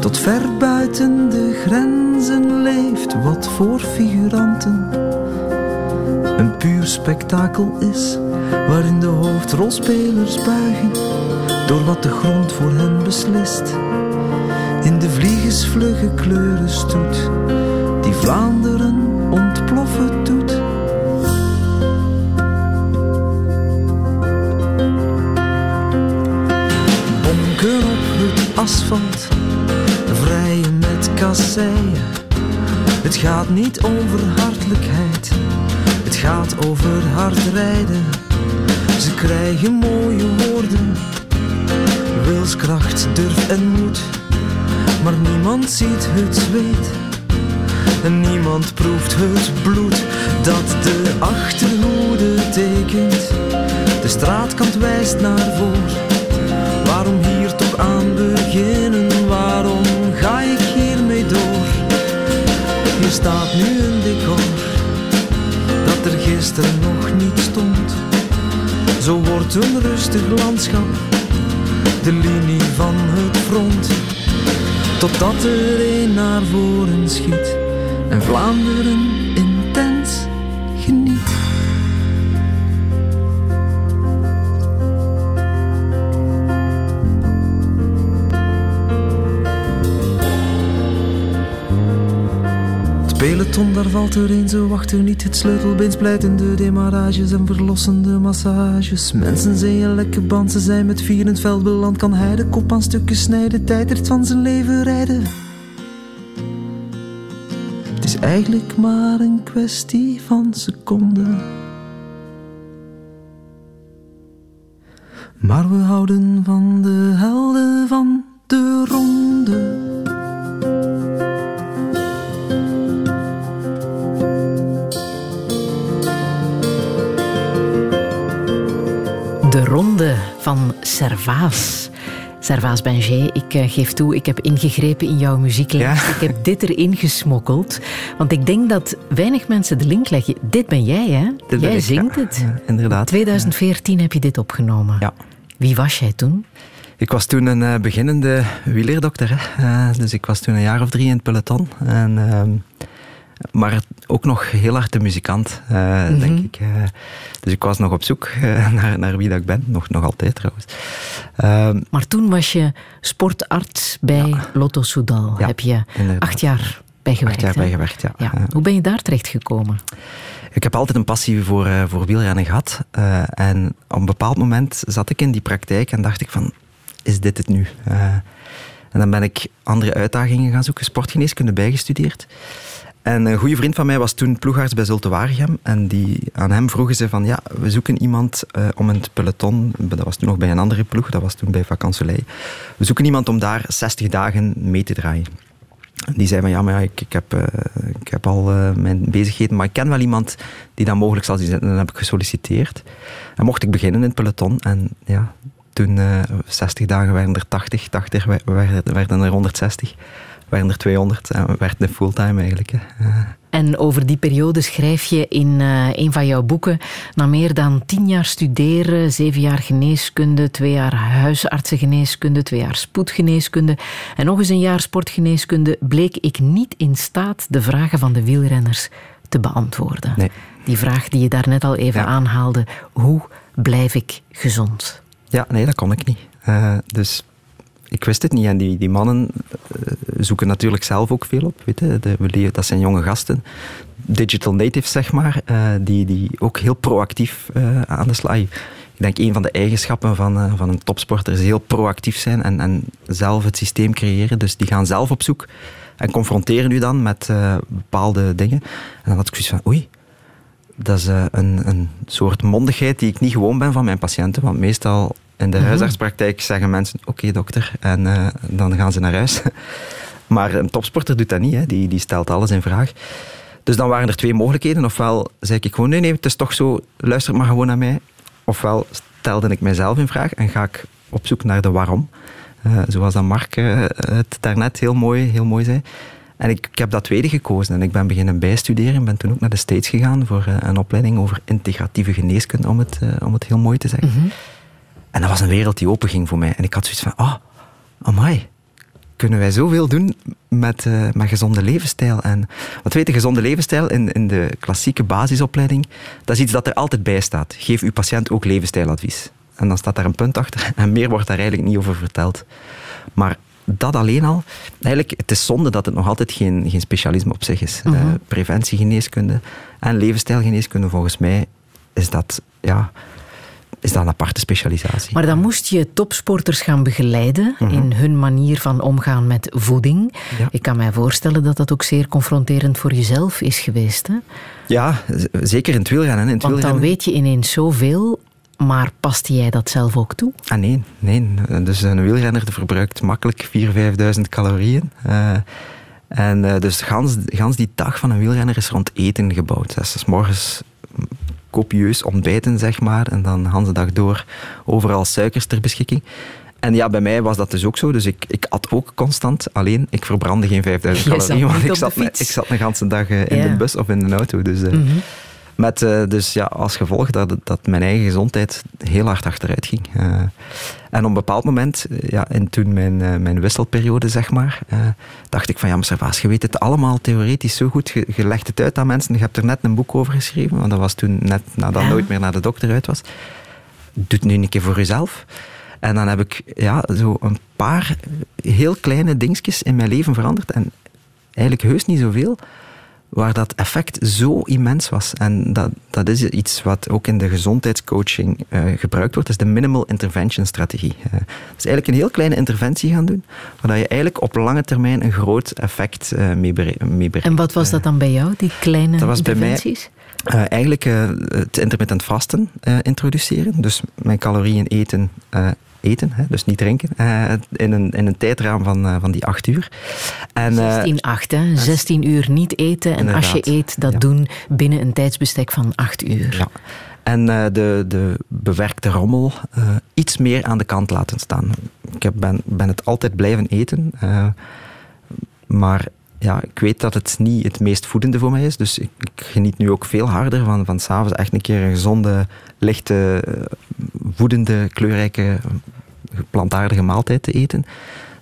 tot ver buiten de grenzen leeft wat voor figuranten. Een puur spektakel is, waarin de hoofdrolspelers buigen, door wat de grond voor hen beslist. In de vliegensvlugge kleuren stoet, die Vlaanderen ontploffen doet. Asfalt, met kasseien. Het gaat niet over hartelijkheid, het gaat over hard rijden. Ze krijgen mooie woorden, wilskracht, durf en moed. Maar niemand ziet het zweet en niemand proeft het bloed dat de achterhoede tekent. De straatkant wijst naar voren. Toch aan beginnen? Waarom ga ik hiermee door? Hier staat nu een decor dat er gisteren nog niet stond. Zo wordt een rustig landschap de linie van het front. Totdat er een naar voren schiet en Vlaanderen peloton, daar valt er een, ze wachten niet. Het sleutelbeen splijtende demarages en verlossende massages. Mensen zijn je lekke band, ze zijn met vier in het veld beland. Kan hij de kop aan stukken snijden, tijdert van zijn leven rijden. Het is eigenlijk maar een kwestie van seconden. Maar we houden van de helden van de ronde. Ronde van Servaas. Servaas Benjé, ik uh, geef toe, ik heb ingegrepen in jouw muzieklijst. Ja. Ik heb dit erin gesmokkeld. Want ik denk dat weinig mensen de link leggen. Dit ben jij, hè? Dit jij ik, zingt ja. het. Ja, inderdaad. 2014 heb je dit opgenomen. Ja. Wie was jij toen? Ik was toen een uh, beginnende wieleerdokter. Uh, dus ik was toen een jaar of drie in het peloton. En, uh, maar ook nog heel hard de muzikant, uh, denk ik. Uh, dus ik was nog op zoek uh, naar, naar wie dat ik ben. Nog, nog altijd trouwens. Ehm, maar toen was je sportarts bij ja. Lotto Soudal. Ja, Heb je inderdaad. acht jaar bij gewerkt. Acht jaar bij gewerkt, ja. Ja. Hoe ben je daar terecht gekomen? Ik heb altijd een passie voor, voor wielrennen gehad. En op een bepaald moment zat ik in die praktijk en dacht ik van, is dit het nu? En dan ben ik andere uitdagingen gaan zoeken, sportgeneeskunde bijgestudeerd. En een goede vriend van mij was toen ploegarts bij Zulte Waregem. En die, aan hem vroegen ze van, ja, we zoeken iemand uh, om in het peloton, dat was toen nog bij een andere ploeg, dat was toen bij Vacansoleil. We zoeken iemand om daar 60 dagen mee te draaien. Die zei van ja, maar ja, ik, ik, heb, uh, ik heb al uh, mijn bezigheden, maar ik ken wel iemand die dat mogelijk zal zien. En dan heb ik gesolliciteerd. En mocht ik beginnen in het peloton. En ja, toen uh, 60 dagen werden er 80, 80 werden, werden er 160, werden er 200 en werd het fulltime eigenlijk. Hè. En over die periode schrijf je in uh, een van jouw boeken. Na meer dan tien jaar studeren, zeven jaar geneeskunde, twee jaar huisartsengeneeskunde, twee jaar spoedgeneeskunde en nog eens een jaar sportgeneeskunde, bleek ik niet in staat de vragen van de wielrenners te beantwoorden. Nee. Die vraag die je daarnet al even ja. aanhaalde: hoe blijf ik gezond? Ja, nee, dat kon ik niet. Uh, dus ik wist het niet. En die, die mannen uh, zoeken natuurlijk zelf ook veel op. Weet je? Dat zijn jonge gasten. Digital natives, zeg maar. Uh, die, die ook heel proactief uh, aan de slag. Ik denk een van de eigenschappen van, van een topsporter is heel proactief zijn en, en zelf het systeem creëren. Dus die gaan zelf op zoek en confronteren u dan met bepaalde dingen. En dan had ik zoiets van, oei, dat is een, een soort mondigheid die ik niet gewoon ben van mijn patiënten. Want meestal in de huisartspraktijk zeggen mensen: Oké, okay, dokter, en uh, dan gaan ze naar huis. maar een topsporter doet dat niet, hè. Die, die stelt alles in vraag. Dus dan waren er twee mogelijkheden. Ofwel zei ik gewoon: Nee, nee, het is toch zo, luister maar gewoon naar mij. Ofwel stelde ik mijzelf in vraag en ga ik op zoek naar de waarom. Uh, zoals dat Mark uh, het daarnet heel mooi, heel mooi zei. En ik, ik, heb dat tweede gekozen en ik ben beginnen bijstuderen. Ik ben toen ook naar de States gegaan voor uh, een opleiding over integratieve geneeskunde, om het, om het heel mooi te zeggen. Mhm. Mm -hmm. En dat was een wereld die openging voor mij. En ik had zoiets van, oh, amai, kunnen wij zoveel doen met, uh, met gezonde levensstijl? En wat weet je, gezonde levensstijl in, in de klassieke basisopleiding, dat is iets dat er altijd bij staat. Geef uw patiënt ook levensstijladvies. En dan staat daar een punt achter en meer wordt daar eigenlijk niet over verteld. Maar dat alleen al, eigenlijk, het is zonde dat het nog altijd geen, geen specialisme op zich is. Mhm. Uh, preventiegeneeskunde en levensstijlgeneeskunde, volgens mij, is dat, ja, is dat een aparte specialisatie. Maar dan moest je topsporters gaan begeleiden Mhm. in hun manier van omgaan met voeding. Ja. Ik kan mij voorstellen dat dat ook zeer confronterend voor jezelf is geweest. Hè? Ja, zeker in het wielrennen. In het Want dan weet je ineens zoveel, maar paste jij dat zelf ook toe? Ah nee, nee. Dus een wielrenner verbruikt makkelijk 4.000, 5.000 calorieën. Uh, en uh, dus gans, gans die dag van een wielrenner is rond eten gebouwd. Dus, dus morgens copieus ontbijten, zeg maar. En dan de hele dag door overal suikers ter beschikking. En ja, bij mij was dat dus ook zo. Dus ik, ik at ook constant. Alleen, ik verbrandde geen 5000 Jij zat calorieën. Want ik de zat, ik zat een ganse dag uh, in Ja. de bus of in de auto. Dus, uh, Mhm. Met, uh, dus ja, als gevolg dat, dat mijn eigen gezondheid heel hard achteruit ging. Uh, en op een bepaald moment, uh, ja, in toen mijn, uh, mijn wisselperiode, zeg maar, dacht ik van ja, maar Servaas, je weet het allemaal theoretisch zo goed. Je, je legt het uit aan mensen. Je hebt er net een boek over geschreven, want dat was toen net nadat Ja. nooit meer naar de dokter uit was. Doe het nu een keer voor jezelf. En dan heb ik ja, zo een paar heel kleine dingetjes in mijn leven veranderd. En eigenlijk heus niet zoveel waar dat effect zo immens was. En dat, dat is iets wat ook in de gezondheidscoaching uh, gebruikt wordt. Dat is de minimal intervention strategie. Uh, dat is eigenlijk een heel kleine interventie gaan doen, waar je eigenlijk op lange termijn een groot effect uh, mee, bere- mee bereikt. En wat was dat dan bij jou, die kleine Dat was bij mij- interventies? Eigenlijk het intermittent vasten introduceren. Dus mijn calorieën eten, eten hè, dus niet drinken, uh, in, een, in een tijdraam van, uh, van die acht uur. En, uh, 16, 8, hè? 16 uur niet eten. En als je eet, dat ja. doen binnen een tijdsbestek van 8 uur. Ja. En de, de bewerkte rommel iets meer aan de kant laten staan. Ik heb, ben, ben het altijd blijven eten. Maar ja, ik weet dat het niet het meest voedende voor mij is. Dus ik, ik geniet nu ook veel harder van, van s'avonds echt een keer een gezonde, lichte, voedende, kleurrijke, plantaardige maaltijd te eten.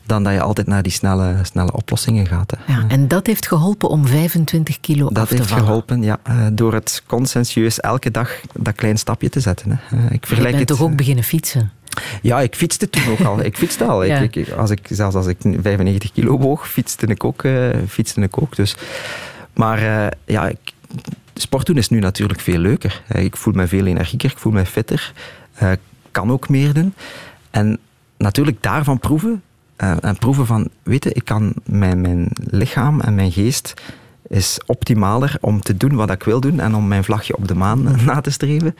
dan dat je altijd naar die snelle, snelle oplossingen gaat. Hè. Ja, en dat heeft geholpen om 25 kilo dat af te heeft vallen. geholpen, ja. eh, door het conscientieus elke dag dat klein stapje te zetten. Hè. Eh, ik Je vergelijk bent het, toch ook beginnen fietsen? Ja, ik fietste toen ook al. Ik fietste al. Ja. Ik, ik, als ik, zelfs als ik 95 kilo woog, fietste ik ook. fietste ik ook dus. Maar eh, ja, ik, sport doen is nu natuurlijk veel leuker. Eh, Ik voel me veel energieker, ik voel me fitter. kan ook meer doen. En natuurlijk daarvan proeven. en proeven van, weet je, ik kan mijn, mijn lichaam en mijn geest is optimaler om te doen wat ik wil doen en om mijn vlagje op de maan na te streven.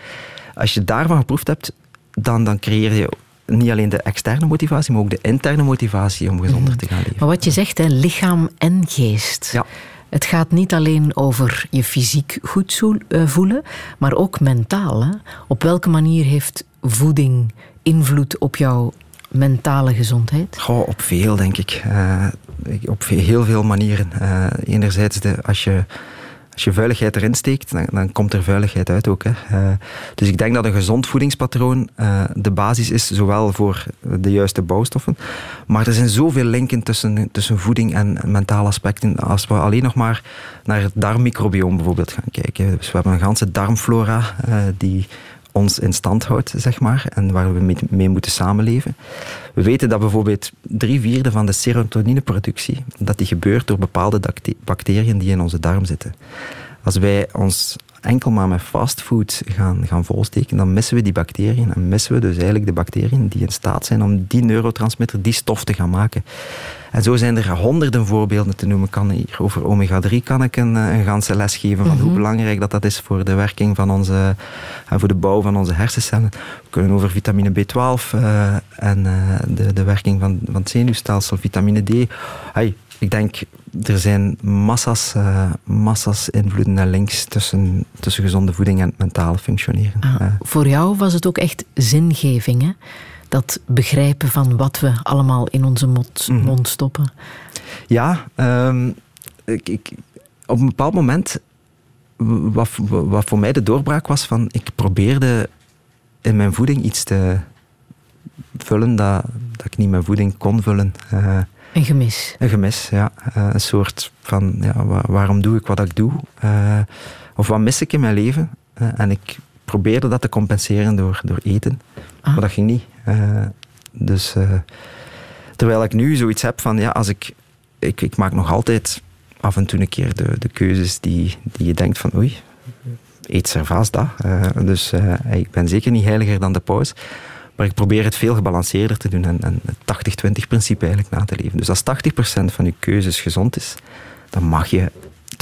Als je daarvan geproefd hebt, dan, dan creëer je niet alleen de externe motivatie, maar ook de interne motivatie om gezonder te gaan leven. Maar wat je zegt, hè, lichaam en geest. Ja. Het gaat niet alleen over je fysiek goed eh, voelen, maar ook mentaal. Hè? Op welke manier heeft voeding invloed op jouw mentale gezondheid? Goh, op veel, denk ik. Eh, op heel veel manieren. Eh, enerzijds, de, als, je, als je vuiligheid erin steekt, dan, dan komt er vuiligheid uit ook. Hè. Eh, dus ik denk dat een gezond voedingspatroon eh, de basis is, zowel voor de juiste bouwstoffen, maar er zijn zoveel linken tussen, tussen voeding en mentale aspecten. Als we alleen nog maar naar het darmmicrobioom bijvoorbeeld gaan kijken. Dus we hebben een ganse darmflora eh, die ons in stand houdt, zeg maar, en waar we mee, mee moeten samenleven. We weten dat bijvoorbeeld drie vierde van de serotonineproductie, dat die gebeurt door bepaalde bacteriën die in onze darm zitten. Als wij ons enkel maar met fastfood gaan, gaan volsteken, dan missen we die bacteriën. En missen we dus eigenlijk de bacteriën die in staat zijn om die neurotransmitter, die stof te gaan maken. En zo zijn er honderden voorbeelden te noemen. Kan hier over omega-3 kan ik een, eh, een ganse les geven van hoe belangrijk dat, dat is voor de werking van onze, en voor de bouw van onze hersencellen. We kunnen over vitamine B12 eh, en eh, de, de werking van, van het zenuwstelsel, vitamine D. Hey, ik denk, er zijn massa's, eh, massa's invloeden en links tussen, tussen gezonde voeding en het mentale functioneren. Ah, Eh, voor jou was het ook echt zingeving, hè? Dat begrijpen van wat we allemaal in onze mond, Mhm. mond stoppen. Ja, ehm, ik, ik, op een bepaald moment, wat, wat voor mij de doorbraak was van, ik probeerde in mijn voeding iets te vullen dat, dat ik niet mijn voeding kon vullen. Eh, Een gemis. een gemis, ja. Eh, een soort van, ja, wa- waarom doe ik wat ik doe? Eh, of wat mis ik in mijn leven? Eh, en ik probeerde dat te compenseren door, door eten. Ah. Maar dat ging niet. Dus terwijl ik nu zoiets heb van, ja, als ik, ik, ik maak nog altijd af en toe een keer de, de keuzes die, die je denkt van, oei, eet servaas dat. Dus ik ben zeker niet heiliger dan de paus. Maar ik probeer het veel gebalanceerder te doen en, en het 80-20 principe eigenlijk na te leven. Dus als 80% van je keuzes gezond is, dan mag je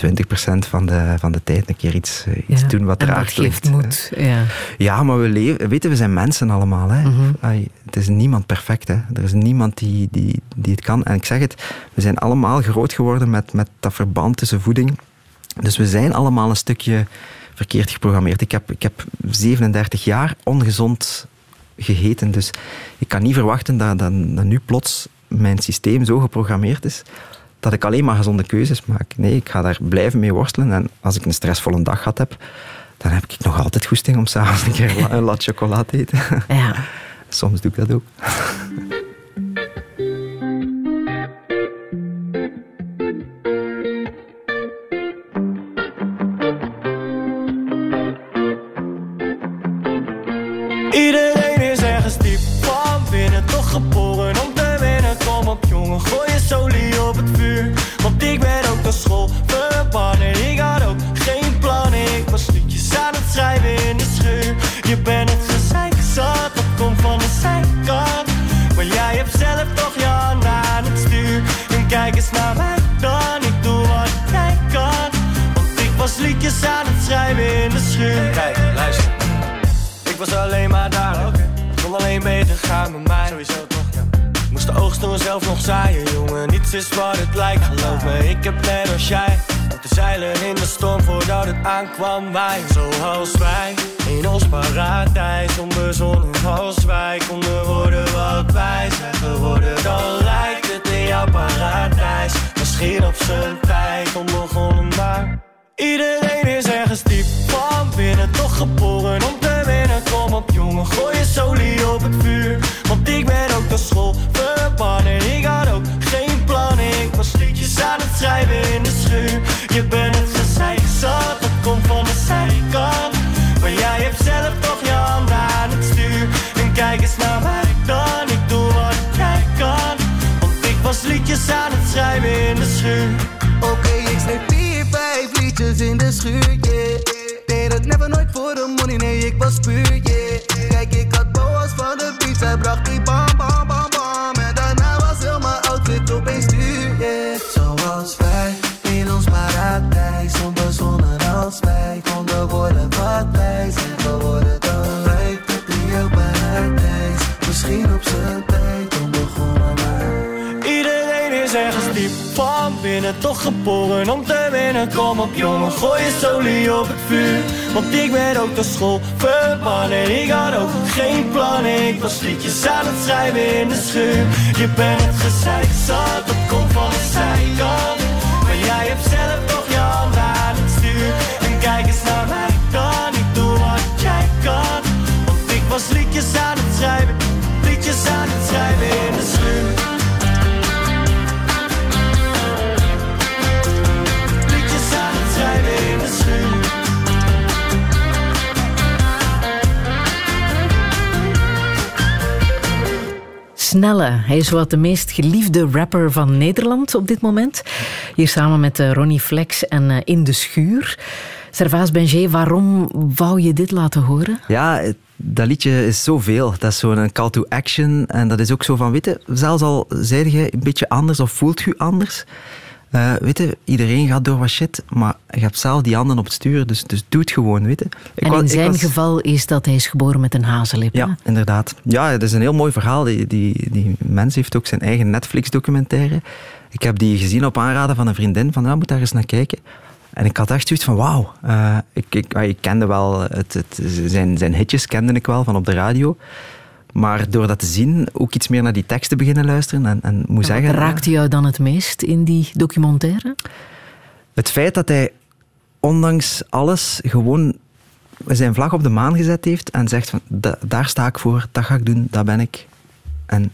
20% van de, van de tijd een keer iets, eh, iets Ja, doen wat er geeft ligt. moed. Ja. Ja, maar we leven, weten, we zijn mensen allemaal. Hè. Mhm. Ai, het is niemand perfect. Hè. Er is niemand die, die, die het kan. En ik zeg het, we zijn allemaal groot geworden met, met dat verband tussen voeding. Dus we zijn allemaal een stukje verkeerd geprogrammeerd. Ik heb, ik heb 37 jaar ongezond gegeten. Dus ik kan niet verwachten dat, dat, dat nu plots mijn systeem zo geprogrammeerd is dat ik alleen maar gezonde keuzes maak. Nee, ik ga daar blijven mee worstelen. En als ik een stressvolle dag gehad heb, dan heb ik nog altijd goesting om s'avonds een keer een lat chocola te eten. ja. Soms doe ik dat ook. gooi je solie op het vuur. Want ik ben ook naar school verbannen. Ik had ook geen plannen, ik was liedjes aan het schrijven in de schuur. Je bent het gezeik zat, dat komt van de zijkant. Maar jij hebt zelf toch je hand aan het stuur. En kijk eens naar mij dan, ik doe wat jij kan. Want ik was liedjes aan het schrijven in de schuur. Kijk, luister. Ik was alleen maar daar. Kon alleen beter gaan met mij. Sowieso Moest de oogst door zelf nog zaaien, jongen. Niets is wat het lijkt, geloof me. Ik heb net als jij moeten zeilen in de storm voordat het aankwam. Wij, zoals wij, in ons paradijs. Onbezonnen als wij konden worden wat wij zijn geworden. Dan lijkt het in jouw paradijs. Misschien op zijn tijd onbegonnen, maar Iedereen is ergens diep van binnen, toch geboren om te winnen. Kom op jongen, gooi je solie op het vuur. Want ik ben ook naar school verbannen, ik had ook geen plan. Ik was liedjes aan het schrijven in de schuur. Je bent het gezeik zat, dat komt van de zijkant. Maar jij hebt zelf toch je handen aan het stuur. En kijk eens naar mij dan, ik doe wat jij kan. Want ik was liedjes aan het schrijven in de schuur. Oké, okay, ik snap yeah. Deed het never nooit voor de money, nee, ik was puur, yeah. Kijk, ik toch geboren om te winnen. Kom op jongen, gooi je solie op het vuur. Want ik ben ook de school verbannen. Ik had ook geen plannen. Ik was liedjes aan het schrijven in de schuur. Je bent het gezeik zat, dat komt van de zijkant. Maar jij hebt zelf toch je handen aan het stuur. En kijk eens naar mij dan, ik doe wat jij kan. Want ik was liedjes aan het schrijven, liedjes aan het schrijven in de Snelle. Hij is wat de meest geliefde rapper van Nederland op dit moment. Hier samen met eh, Ronnie Flex en eh, In de Schuur. Servaas Benjé, waarom wou je dit laten horen? Ja, dat liedje is zoveel. Dat is zo'n call to action. En dat is ook zo van, weet je, zelfs al zei je een beetje anders of voelt je anders. Eh, weet je, iedereen gaat door wat shit, maar je hebt zelf die handen op het stuur, dus, dus doe het gewoon, weet je. Ik en in zijn was- geval is dat hij is geboren met een hazellip. hè? Ja, inderdaad. Ja, het is een heel mooi verhaal. Die, die, die mens heeft ook zijn eigen Netflix-documentaire. Ik heb die gezien op aanraden van een vriendin, van, ja, moet daar eens naar kijken. En ik had echt zoiets van, wauw. eh, ik, ik, ik kende wel, het, het, zijn, zijn hitjes kende ik wel van op de radio. Maar door dat te zien, ook iets meer naar die teksten beginnen luisteren. En, en moet zeggen... Raakte jou dan het meest in die documentaire? Het feit dat hij ondanks alles gewoon zijn vlag op de maan gezet heeft en zegt van "Da- daar sta ik voor, dat ga ik doen, dat ben ik. En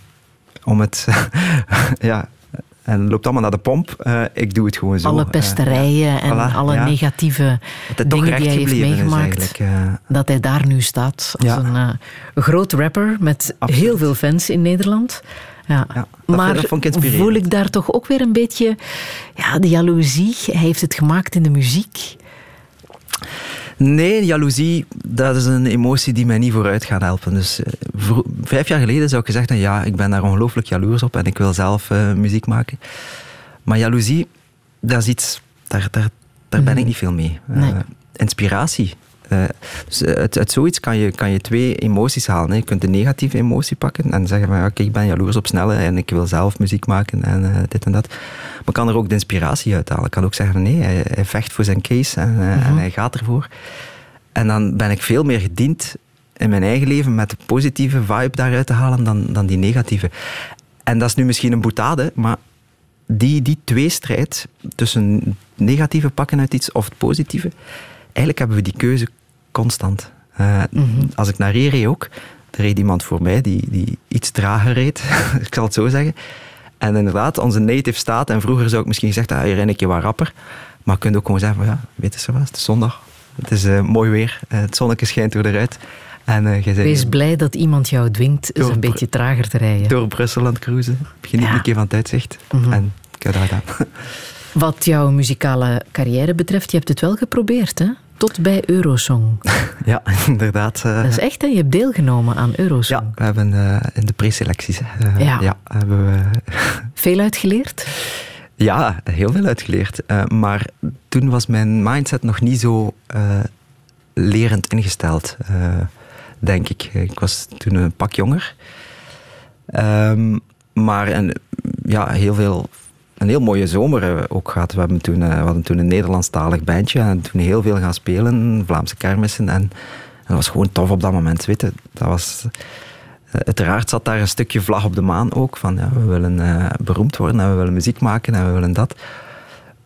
om het, ja, en loopt allemaal naar de pomp, eh, ik doe het gewoon zo. Alle Eh, pesterijen en Voilà, alle ja. negatieve dingen die hij heeft meegemaakt. dat hij daar nu staat als Ja. een eh, groot rapper met Absoluut. heel veel fans in Nederland. Ja. Ja, dat maar vond ik voel ik daar toch ook weer een beetje ja, de jaloezie? Hij heeft het gemaakt in de muziek. Nee, jaloezie, dat is een emotie die mij niet vooruit gaat helpen. Dus eh, vijf jaar geleden zou ik gezegd hebben, ja, ik ben daar ongelooflijk jaloers op en ik wil zelf eh, muziek maken. Maar jaloezie, dat is iets, daar, daar, daar ben ik niet veel mee. Eh, Nee. inspiratie. Eh, dus uit, uit zoiets kan je, kan je twee emoties halen. Hè. Je kunt de negatieve emotie pakken en zeggen van, ja, kijk, ik ben jaloers op snelle en ik wil zelf muziek maken en eh, dit en dat. Maar ik kan er ook de inspiratie uit halen. Ik kan ook zeggen nee, hij, hij vecht voor zijn case en, eh, en hij gaat ervoor. En dan ben ik veel meer gediend in mijn eigen leven met de positieve vibe daaruit te halen dan, dan die negatieve. En dat is nu misschien een boetade, maar die, die tweestrijd tussen negatieve pakken uit iets of het positieve, eigenlijk hebben we die keuze constant. Eh, Als ik naar hier reed ook, er reed iemand voor mij die, die iets trager reed, ik zal het zo zeggen. En inderdaad, onze native staat, en vroeger zou ik misschien gezegd, ah, hier ren ik je wat rapper. Maar je kunt ook gewoon zeggen, van, ja, weet je wat, het is zondag. Het is eh, mooi weer, eh, het zonnetje schijnt door de ruit. En jij bent Wees blij dat iemand jou dwingt eens een beetje trager te rijden. door Brussel aan het cruisen. Geniet Ja. een keer van het uitzicht. Mhm. En ik heb dat gedaan. Wat jouw muzikale carrière betreft, je hebt het wel geprobeerd, hè? Tot bij Eurosong. ja, inderdaad. eh, Dat is echt, hè? Je hebt deelgenomen aan Eurosong. ja, we hebben eh, in de preselecties eh, Ja. ja. hebben we Veel uitgeleerd? Ja, heel veel uitgeleerd. Maar toen was mijn mindset nog niet zo lerend ingesteld, denk ik. Ik was toen een pak jonger. Ehm, maar een, ja, heel veel, een heel mooie zomer eh, ook gehad. We, hebben toen, eh, we hadden toen een Nederlandstalig bandje en toen heel veel gaan spelen, Vlaamse kermissen. En, dat was gewoon tof op dat moment, weet je. Dat was... Eh, Uiteraard zat daar een stukje vlag op de maan ook. Van ja, we willen beroemd worden en we willen muziek maken en we willen dat.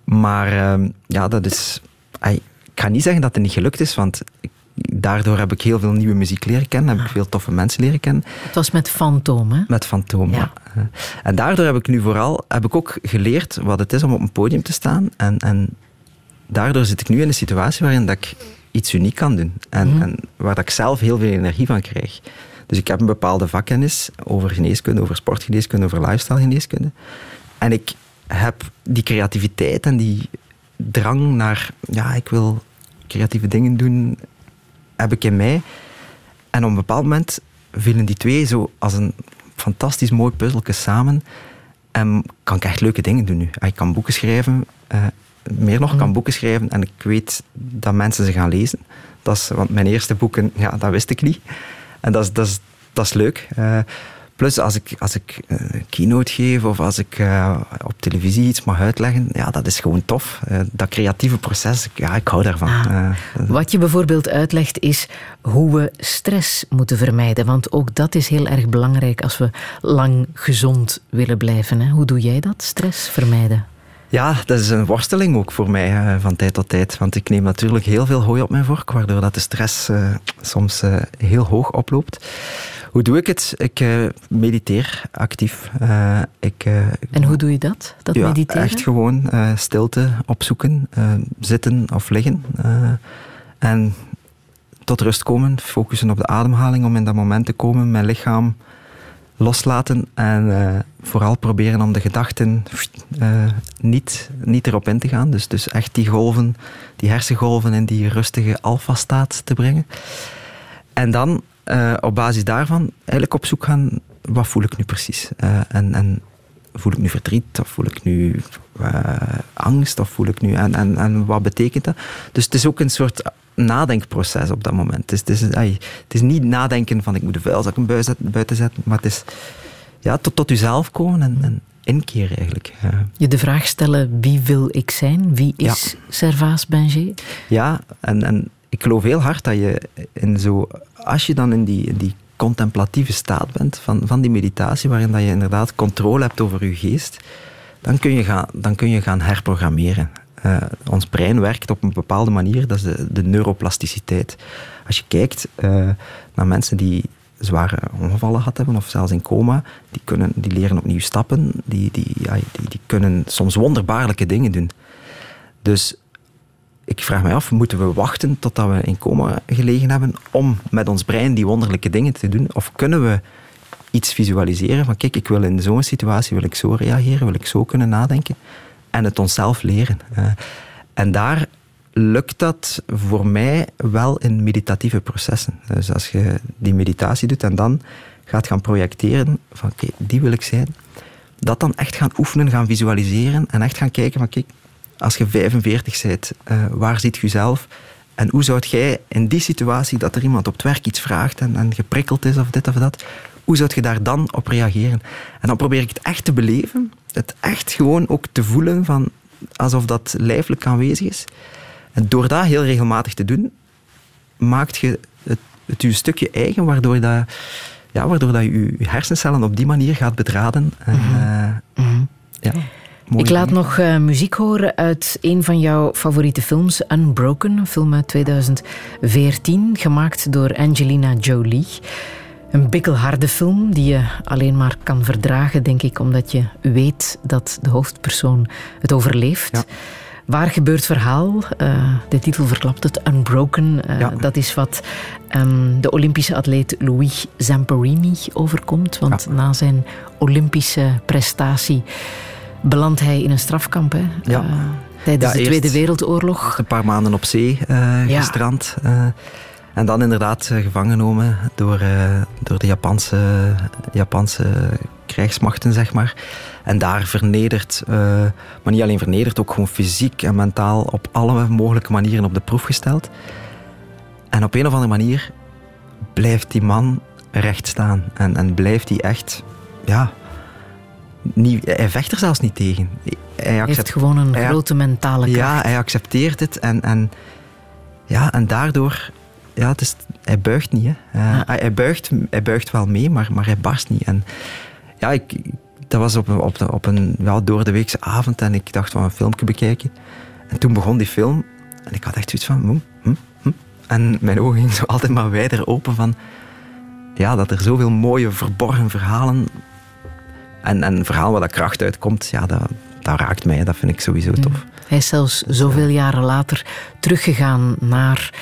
Maar ehm, ja, dat is. ik ga niet zeggen dat het niet gelukt is, want ik- daardoor heb ik heel veel nieuwe muziek leren kennen. Heb ik veel toffe mensen leren kennen. Het was met Fantoom, hè? Met Fantoom. Ja. ja. En daardoor heb ik nu vooral heb ik ook geleerd wat het is om op een podium te staan. En, en daardoor zit ik nu in een situatie waarin dat ik iets uniek kan doen. En, en waar dat ik zelf heel veel energie van krijg. Dus ik heb een bepaalde vakkennis over geneeskunde, over sportgeneeskunde, over lifestyle geneeskunde. En ik heb die creativiteit en die drang naar, ja, ik wil creatieve dingen doen, heb ik in mij. En op een bepaald moment vielen die twee zo als een fantastisch mooi puzzelje samen. En kan ik echt leuke dingen doen nu. Ik kan boeken schrijven, uh, meer nog, kan mm. boeken schrijven en ik weet dat mensen ze gaan lezen. Dat is, want mijn eerste boeken, ja, dat wist ik niet. En dat is, dat is, dat is leuk. Uh, Plus, als ik, als ik een eh, keynote geef of als ik uh, op televisie iets mag uitleggen, ja, dat is gewoon tof. Uh, dat creatieve proces, ja, ik hou daarvan. Ah, wat je bijvoorbeeld uitlegt is hoe we stress moeten vermijden. Want ook dat is heel erg belangrijk als we lang gezond willen blijven. Hè? Hoe doe jij dat, stress vermijden? Ja, dat is een worsteling ook voor mij van tijd tot tijd. Want ik neem natuurlijk heel veel hooi op mijn vork, waardoor dat de stress soms heel hoog oploopt. Hoe doe ik het? Ik uh, mediteer actief. Uh, ik, uh, en hoe doe je dat? Dat ja, mediteren? Echt gewoon stilte opzoeken, zitten of liggen. en tot rust komen, focussen op de ademhaling om in dat moment te komen, mijn lichaam loslaten en vooral proberen om de gedachten niet, niet erop in te gaan. Dus, dus echt die golven, die hersengolven in die rustige alfa-staat te brengen. En dan uh, op basis daarvan eigenlijk op zoek gaan, wat voel ik nu precies? Uh, en, en voel ik nu verdriet, of voel ik nu uh, angst, of voel ik nu... En, en, en wat betekent dat? Dus het is ook een soort nadenkproces op dat moment. Het is, het is, ay, het is niet nadenken van ik moet de vuilzakken buiten zetten, maar het is ja, tot, tot jezelf komen en, en inkeren eigenlijk. Je de vraag stellen, wie wil ik zijn? Wie is ja. Servaas Benjé? Ja, en, en ik geloof heel hard dat je in zo, als je dan in die, die contemplatieve staat bent van, van die meditatie, waarin dat je inderdaad controle hebt over je geest, dan kun je gaan, dan kun je gaan herprogrammeren. Uh, ons brein werkt op een bepaalde manier, dat is de, neuroplasticiteit. Als je kijkt uh, naar mensen die zware ongevallen gehad hebben, of zelfs in coma, die, kunnen, die leren opnieuw stappen, die, die, ja, die, die kunnen soms wonderbaarlijke dingen doen. Dus ik vraag me af, moeten we wachten totdat we in coma gelegen hebben om met ons brein die wonderlijke dingen te doen? Of kunnen we iets visualiseren van kijk, ik wil in zo'n situatie wil ik zo reageren, wil ik zo kunnen nadenken en het onszelf leren. En daar lukt dat voor mij wel in meditatieve processen. Dus als je die meditatie doet en dan gaat gaan projecteren van kijk, die wil ik zijn, dat dan echt gaan oefenen, gaan visualiseren en echt gaan kijken van kijk, als je 45 bent, uh, waar zit je zelf? En hoe zou jij in die situatie dat er iemand op het werk iets vraagt en, en geprikkeld is of dit of dat, hoe zou je daar dan op reageren? En dan probeer ik het echt te beleven, het echt gewoon ook te voelen van alsof dat lijfelijk aanwezig is. En door dat heel regelmatig te doen, maakt je het, het je stukje eigen, waardoor, dat, ja, waardoor dat je je hersencellen op die manier gaat bedraden. En, uh, mm -hmm. ja ik laat nog uh, muziek horen uit een van jouw favoriete films, Unbroken, een film uit 2014, gemaakt door Angelina Jolie. Een bikkelharde film die je alleen maar kan verdragen, denk ik, omdat je weet dat de hoofdpersoon het overleeft. Ja. Waar gebeurt verhaal? Uh, de titel verklapt het, Unbroken. Uh, ja. Dat is wat um, de Olympische atleet Louis Zamperini overkomt. Want ja. na zijn Olympische prestatie belandt hij in een strafkamp. Hè? Ja. Uh, tijdens de Tweede Wereldoorlog. Een paar maanden op zee uh, gestrand. Uh, en dan inderdaad gevangen genomen door, door de Japanse, Japanse krijgsmachten, zeg maar. En daar vernederd, maar niet alleen vernederd, ook gewoon fysiek en mentaal op alle mogelijke manieren op de proef gesteld. En op een of andere manier blijft die man recht staan. En, en blijft hij echt, ja, niet, hij vecht er zelfs niet tegen. Hij, heeft gewoon een grote mentale kracht. Ja, hij accepteert het en, en, ja, en daardoor... Ja, het is, hij buigt niet. Hè. Uh, hij, buigt, hij buigt wel mee, maar, maar hij barst niet. En ja, ik, dat was op, op, op een ja, door de weekse avond en ik dacht van een filmpje bekijken. En toen begon die film en ik had echt zoiets van... Hm, hm, hm. En mijn ogen gingen zo altijd maar wijder open van... Ja, dat er zoveel mooie verborgen verhalen en, en een verhaal waar dat kracht uitkomt, ja, dat, dat raakt mij. Dat vind ik sowieso tof. Mm. Hij is zelfs zoveel jaren later teruggegaan naar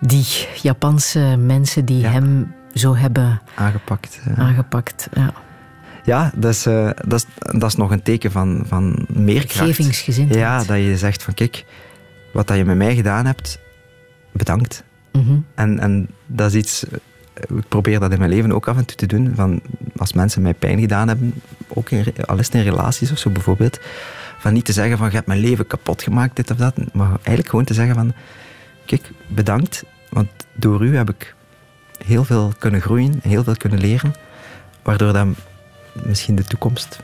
die Japanse mensen die hem zo hebben aangepakt. Aangepakt, ja. ja, dat is, eh, dat, is, dat is nog een teken van, van meer kracht. Ja, dat je zegt van kijk, wat dat je met mij gedaan hebt, bedankt. Mhm. En, en dat is iets, ik probeer dat in mijn leven ook af en toe te doen. Van als mensen mij pijn gedaan hebben, ook in, al is in relaties of zo bijvoorbeeld, van niet te zeggen van je hebt mijn leven kapot gemaakt, dit of dat, maar eigenlijk gewoon te zeggen van kijk, bedankt, want door u heb ik heel veel kunnen groeien, heel veel kunnen leren, waardoor dat misschien de toekomst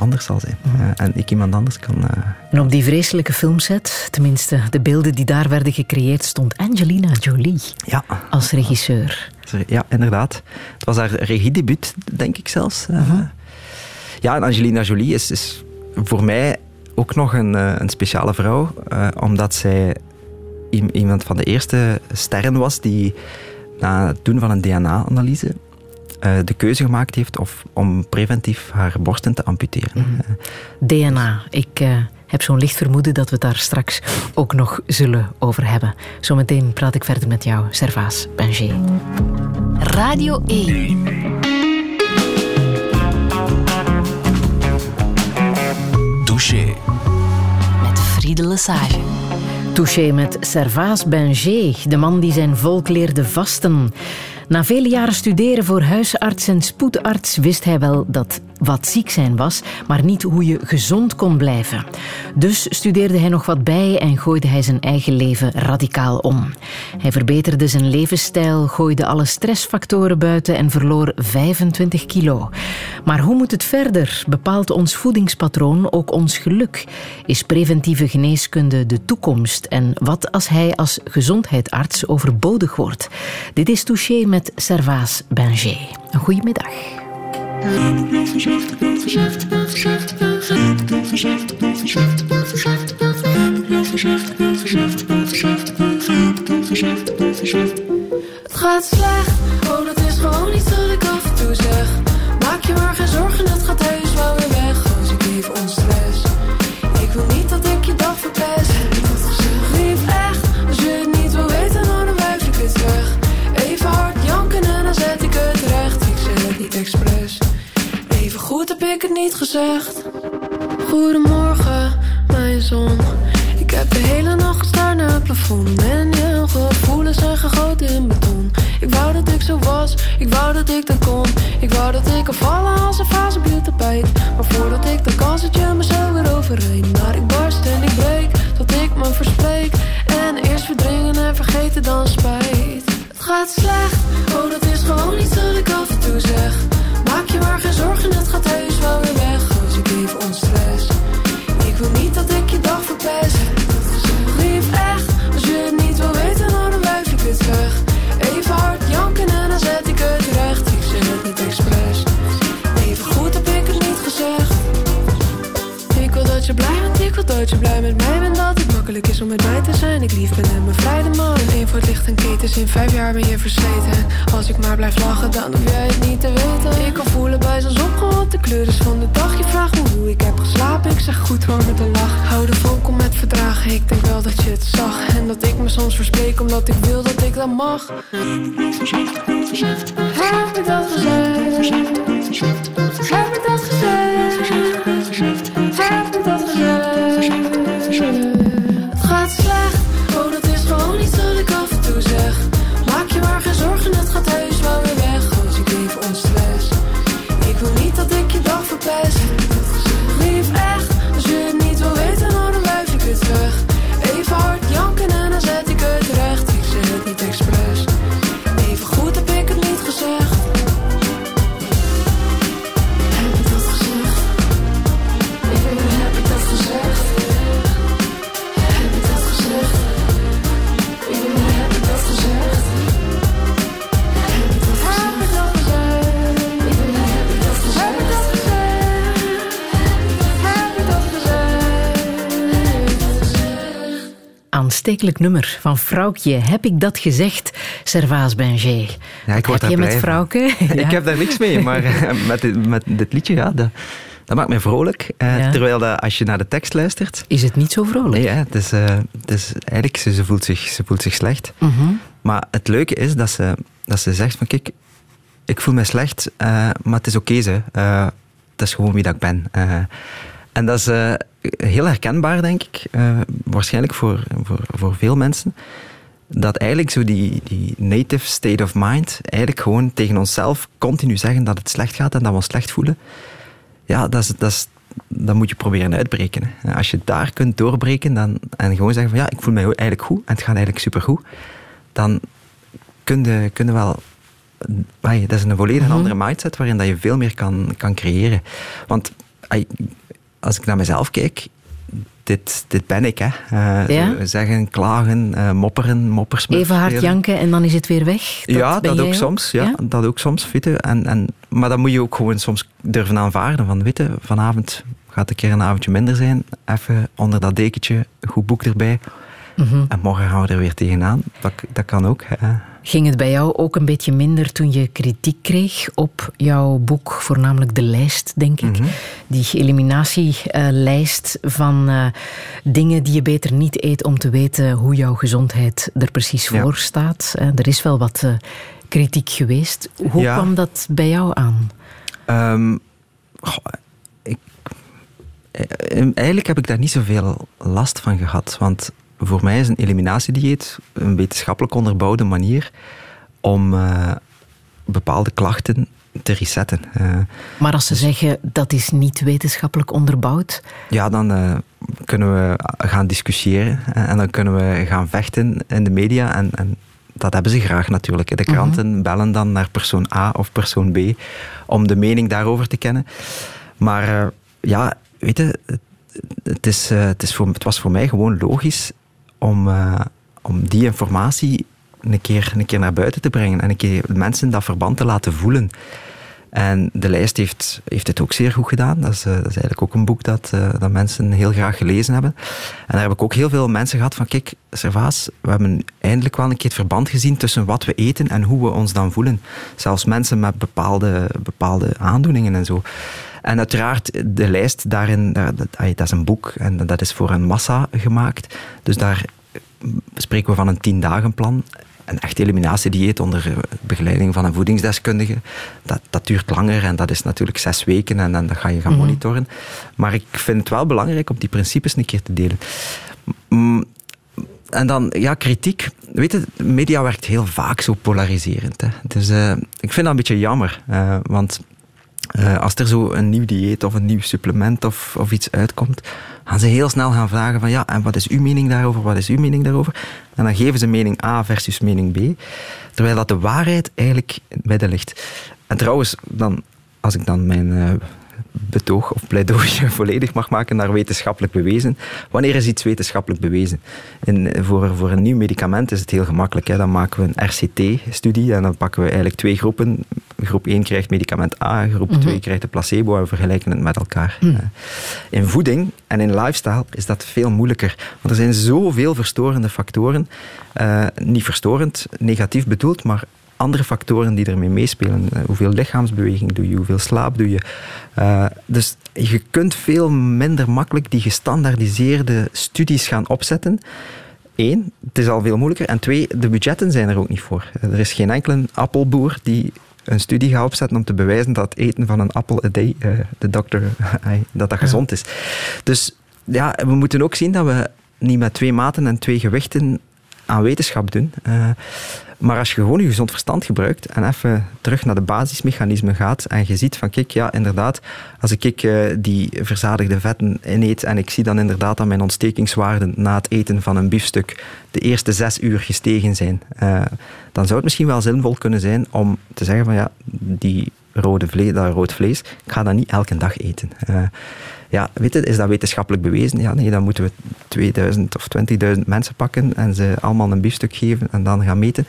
anders zal zijn. Eh, en ik iemand anders kan... eh, En op die vreselijke filmset, tenminste de beelden die daar werden gecreëerd, stond Angelina Jolie ja, als regisseur. Ja, inderdaad. Het was haar regiedebuut, denk ik zelfs. Eh, Ja, en Angelina Jolie is, is voor mij ook nog een, een speciale vrouw, omdat zij iemand van de eerste sterren was die na het doen van een DNA-analyse eh, de keuze gemaakt heeft of, om preventief haar borsten te amputeren. Eh, DNA. Ik eh, heb zo'n licht vermoeden dat we het daar straks ook nog zullen over hebben. Zometeen praat ik verder met jou, Servaas Benjé. Radio 1. Douche. Met Friede Lesage. Touché met Servaas Benjé, de man die zijn volk leerde vasten. Na vele jaren studeren voor huisarts en spoedarts wist hij wel dat wat ziek zijn was, maar niet hoe je gezond kon blijven. Dus studeerde hij nog wat bij en gooide hij zijn eigen leven radicaal om. Hij verbeterde zijn levensstijl, gooide alle stressfactoren buiten en verloor 25 kilo. Maar hoe moet het verder? Bepaalt ons voedingspatroon ook ons geluk? Is preventieve geneeskunde de toekomst? En wat als hij als gezondheidsarts overbodig wordt? Dit is Touché met Servaas Benjé. Een goede middag. Het gaat slecht, oh dat is gewoon iets dat ik af en toe zeg. Maak je maar geen zorgen, het gaat heus niet gezegd. Goedemorgen, mijn zon. Ik heb de hele nacht gestaan naar het plafond. En je gevoelens zijn gegoten in beton. Ik wou dat ik zo was, ik wou dat ik dat kon. Ik wou dat ik kan vallen als een fase tapijt. Maar voordat ik dat kan, zet je me zo weer overheen. Maar ik barst en ik breek, tot ik me verspreek. En eerst verdringen en vergeten dan spijt. Het gaat slecht, oh dat is gewoon iets dat ik af en toe zeg. Maak je maar geen zorgen, het gaat heus weg. Ik even onstress. Ik wil niet dat ik je dag verpest. Lief echt, als je het niet wil weten, nou dan wuif ik het weg. Even hard janken en dan zet ik het recht. Ik zeg het niet expres. Even goed heb ik het niet gezegd. Ik wil dat je blij bent, ik wil dat je blij met mij bent. Dat het makkelijk is om met mij te zijn. Ik lief ben en bevrijde man. Eén voor het licht en ketens, in vijf jaar ben je versleten. Als ik maar blijf lachen, dan hoef jij het niet te weten. Ik kan voelen bij zonsopgang wat de kleur is van de dag. Je vraagt me hoe ik heb geslapen, ik zeg goed hoor met een lach. Hou de volk met verdragen, ik denk wel dat je het zag. En dat ik me soms verspreek omdat ik wil dat ik dat mag. Heb ik dat gezegd? Heb ik dat gezegd? Heb ik dat gezegd? Aanstekelijk nummer van Vrouwtje. Heb ik dat gezegd, Servaas Benjé? Ja, ik word heb daar je met. Vrouwke? Ik heb daar niks mee, maar eh, met, dit- met dit liedje, ja, dat, dat maakt mij vrolijk. Eh, Ja. Terwijl dat, als je naar de tekst luistert... Is het niet zo vrolijk? Nee, hè, het is, eh, het is, eigenlijk, ze, ze, voelt zich, ze voelt zich slecht. Mhm. Maar het leuke is dat ze, dat ze zegt van, kijk, ik voel me slecht, maar het is oké, ze. Dat is gewoon wie dat ik ben. En dat is eh, heel herkenbaar, denk ik, eh, waarschijnlijk voor, voor, voor veel mensen. Dat eigenlijk zo die, die native state of mind, eigenlijk gewoon tegen onszelf continu zeggen dat het slecht gaat en dat we ons slecht voelen. Ja, dat, is, dat, is, dat moet je proberen uitbreken. Hè. Als je daar kunt doorbreken dan, en gewoon zeggen van ja, ik voel mij eigenlijk goed en het gaat eigenlijk supergoed, dan kun je, kun je wel Ai, dat is een volledig Mhm. andere mindset waarin dat je veel meer kan, kan creëren. Want als ik naar mezelf kijk, dit, dit ben ik. Hè. Eh, Ja? Zeggen, klagen, eh, mopperen, moppersmurf Even hard spelen. janken en dan is het weer weg. ja, dat ook soms. Ja, Ja? Dat ook soms, weet je. En, en, maar dat moet je ook gewoon soms durven aanvaarden. Van, weet je, vanavond gaat een keer een avondje minder zijn. Even onder dat dekentje, goed boek erbij. Mhm. En morgen gaan we er weer tegenaan. Dat, dat kan ook. Hè. Ging het bij jou ook een beetje minder toen je kritiek kreeg op jouw boek, voornamelijk de lijst, denk ik? Mhm. Die eliminatielijst van eh, dingen die je beter niet eet om te weten hoe jouw gezondheid er precies Ja. voor staat. Eh, er is wel wat eh, kritiek geweest. Hoe Ja. kwam dat bij jou aan? Ehm, goh, ik, eh, eigenlijk heb ik daar niet zoveel last van gehad. Want voor mij is een eliminatiedieet een wetenschappelijk onderbouwde manier om eh, bepaalde klachten te resetten. Eh, Maar als ze zeggen dat is niet wetenschappelijk onderbouwd, ja, dan eh, kunnen we gaan discussiëren en dan kunnen we gaan vechten in de media. En, en dat hebben ze graag natuurlijk. De kranten bellen dan naar persoon A of persoon B om de mening daarover te kennen. Maar ja, weet je, het, is, het, is voor, het was voor mij gewoon logisch om, eh, om die informatie een keer, een keer naar buiten te brengen en een keer mensen dat verband te laten voelen. En de lijst heeft, heeft het ook zeer goed gedaan. Dat is, eh, dat is eigenlijk ook een boek dat, eh, dat mensen heel graag gelezen hebben. En daar heb ik ook heel veel mensen gehad van, kijk, Servaas, we hebben eindelijk wel een keer het verband gezien tussen wat we eten en hoe we ons dan voelen. Zelfs mensen met bepaalde, bepaalde aandoeningen en zo. En uiteraard, de lijst daarin, daar- dat, is een boek en dat is voor een massa gemaakt. Dus daar spreken we van een tien dagen plan. Een echt eliminatiedieet onder eh, begeleiding van een voedingsdeskundige, dat, dat duurt langer en dat is natuurlijk zes weken en dan dat ga je gaan Mhm. monitoren. Maar ik vind het wel belangrijk om die principes een keer te delen. Mm, en dan, ja, kritiek. Weet je, media werkt heel vaak zo polariserend. Hè. Dus eh, ik vind dat een beetje jammer. eh, want eh, als er zo een nieuw dieet of een nieuw supplement of, of iets uitkomt, gaan ze heel snel gaan vragen van ja, en wat is uw mening daarover, wat is uw mening daarover? En dan geven ze mening A versus mening B, terwijl dat de waarheid eigenlijk midden ligt. En trouwens, dan, als ik dan mijn eh, betoog of pleidooi volledig mag maken naar wetenschappelijk bewezen. Wanneer is iets wetenschappelijk bewezen? In, voor, voor een nieuw medicament is het heel gemakkelijk. Hè. Dan maken we een RCT-studie en dan pakken we eigenlijk twee groepen. Groep 1 krijgt medicament A, groep Mhm. 2 krijgt de placebo en we vergelijken het met elkaar. Mhm. Eh, In voeding en in lifestyle is dat veel moeilijker. Want er zijn zoveel verstorende factoren. Eh, niet verstorend, negatief bedoeld, maar andere factoren die ermee meespelen. Eh, hoeveel lichaamsbeweging doe je, hoeveel slaap doe je. Eh, dus je kunt veel minder makkelijk die gestandaardiseerde studies gaan opzetten. Eén, het is al veel moeilijker. En twee, de budgetten zijn er ook niet voor. Eh, Er is geen enkele appelboer die een studie gaat opzetten om te bewijzen dat het eten van een appel a day, de dokter, dat dat gezond is. Dus ja, we moeten ook zien dat we niet met twee maten en twee gewichten aan wetenschap doen. Maar als je gewoon je gezond verstand gebruikt en even terug naar de basismechanismen gaat en je ziet van, kijk, ja, inderdaad, als ik eh, die verzadigde vetten ineet en ik zie dan inderdaad dat mijn ontstekingswaarden na het eten van een biefstuk de eerste zes uur gestegen zijn, eh, dan zou het misschien wel zinvol kunnen zijn om te zeggen van, ja, die rode vlees, dat rood vlees, ik ga dat niet elke dag eten. Eh, ja, weet je, is dat wetenschappelijk bewezen? Ja, nee, dan moeten we 2000 of 20.000 mensen pakken en ze allemaal een biefstuk geven en dan gaan meten.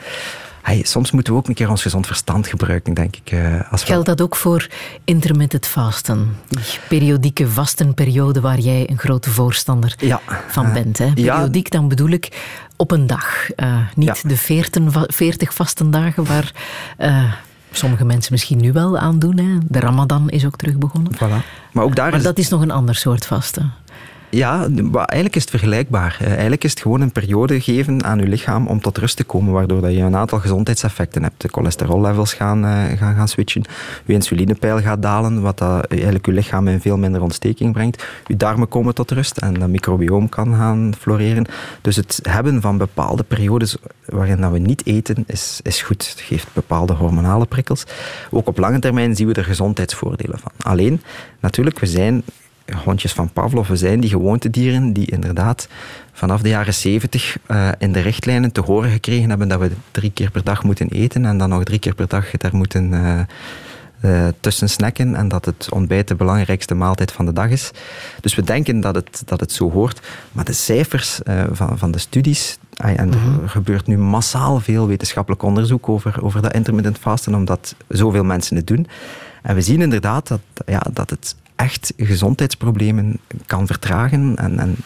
Hey, soms moeten we ook een keer ons gezond verstand gebruiken, denk ik. eh, als Geldt dat ook voor intermittent fasten? Die periodieke vastenperiode waar jij een grote voorstander Ja. van Eh, bent. Hè? ja. Periodiek, dan bedoel ik op een dag. Eh, niet Ja. de 40, va- 40 vastendagen waar sommige mensen misschien nu wel aan doen. Hè? De ramadan is ook terug begonnen. Voilà. Maar ook daar Maar is dat is nog een ander soort vasten. Ja, eigenlijk is het vergelijkbaar. Eh, Eigenlijk is het gewoon een periode geven aan je lichaam om tot rust te komen, waardoor dat je een aantal gezondheidseffecten hebt. De cholesterollevels gaan, eh, gaan, gaan switchen, je insulinepeil gaat dalen, wat dat eigenlijk je lichaam in veel minder ontsteking brengt. Je darmen komen tot rust en dat microbioom kan gaan floreren. Dus het hebben van bepaalde periodes waarin dat we niet eten, is, is goed. Het geeft bepaalde hormonale prikkels. Ook op lange termijn zien we er gezondheidsvoordelen van. Alleen, natuurlijk, we zijn hondjes van Pavlov, we zijn die gewoontedieren die inderdaad vanaf de jaren zeventig uh, in de richtlijnen te horen gekregen hebben dat we drie keer per dag moeten eten en dan nog drie keer per dag daar moeten uh, uh, tussen snacken en dat het ontbijt de belangrijkste maaltijd van de dag is. Dus we denken dat het, dat het zo hoort, maar de cijfers van, van de studies, en er gebeurt nu massaal veel wetenschappelijk onderzoek over, over dat intermittent fasten, omdat zoveel mensen het doen. En we zien inderdaad dat, ja, dat het echt gezondheidsproblemen kan vertragen en, en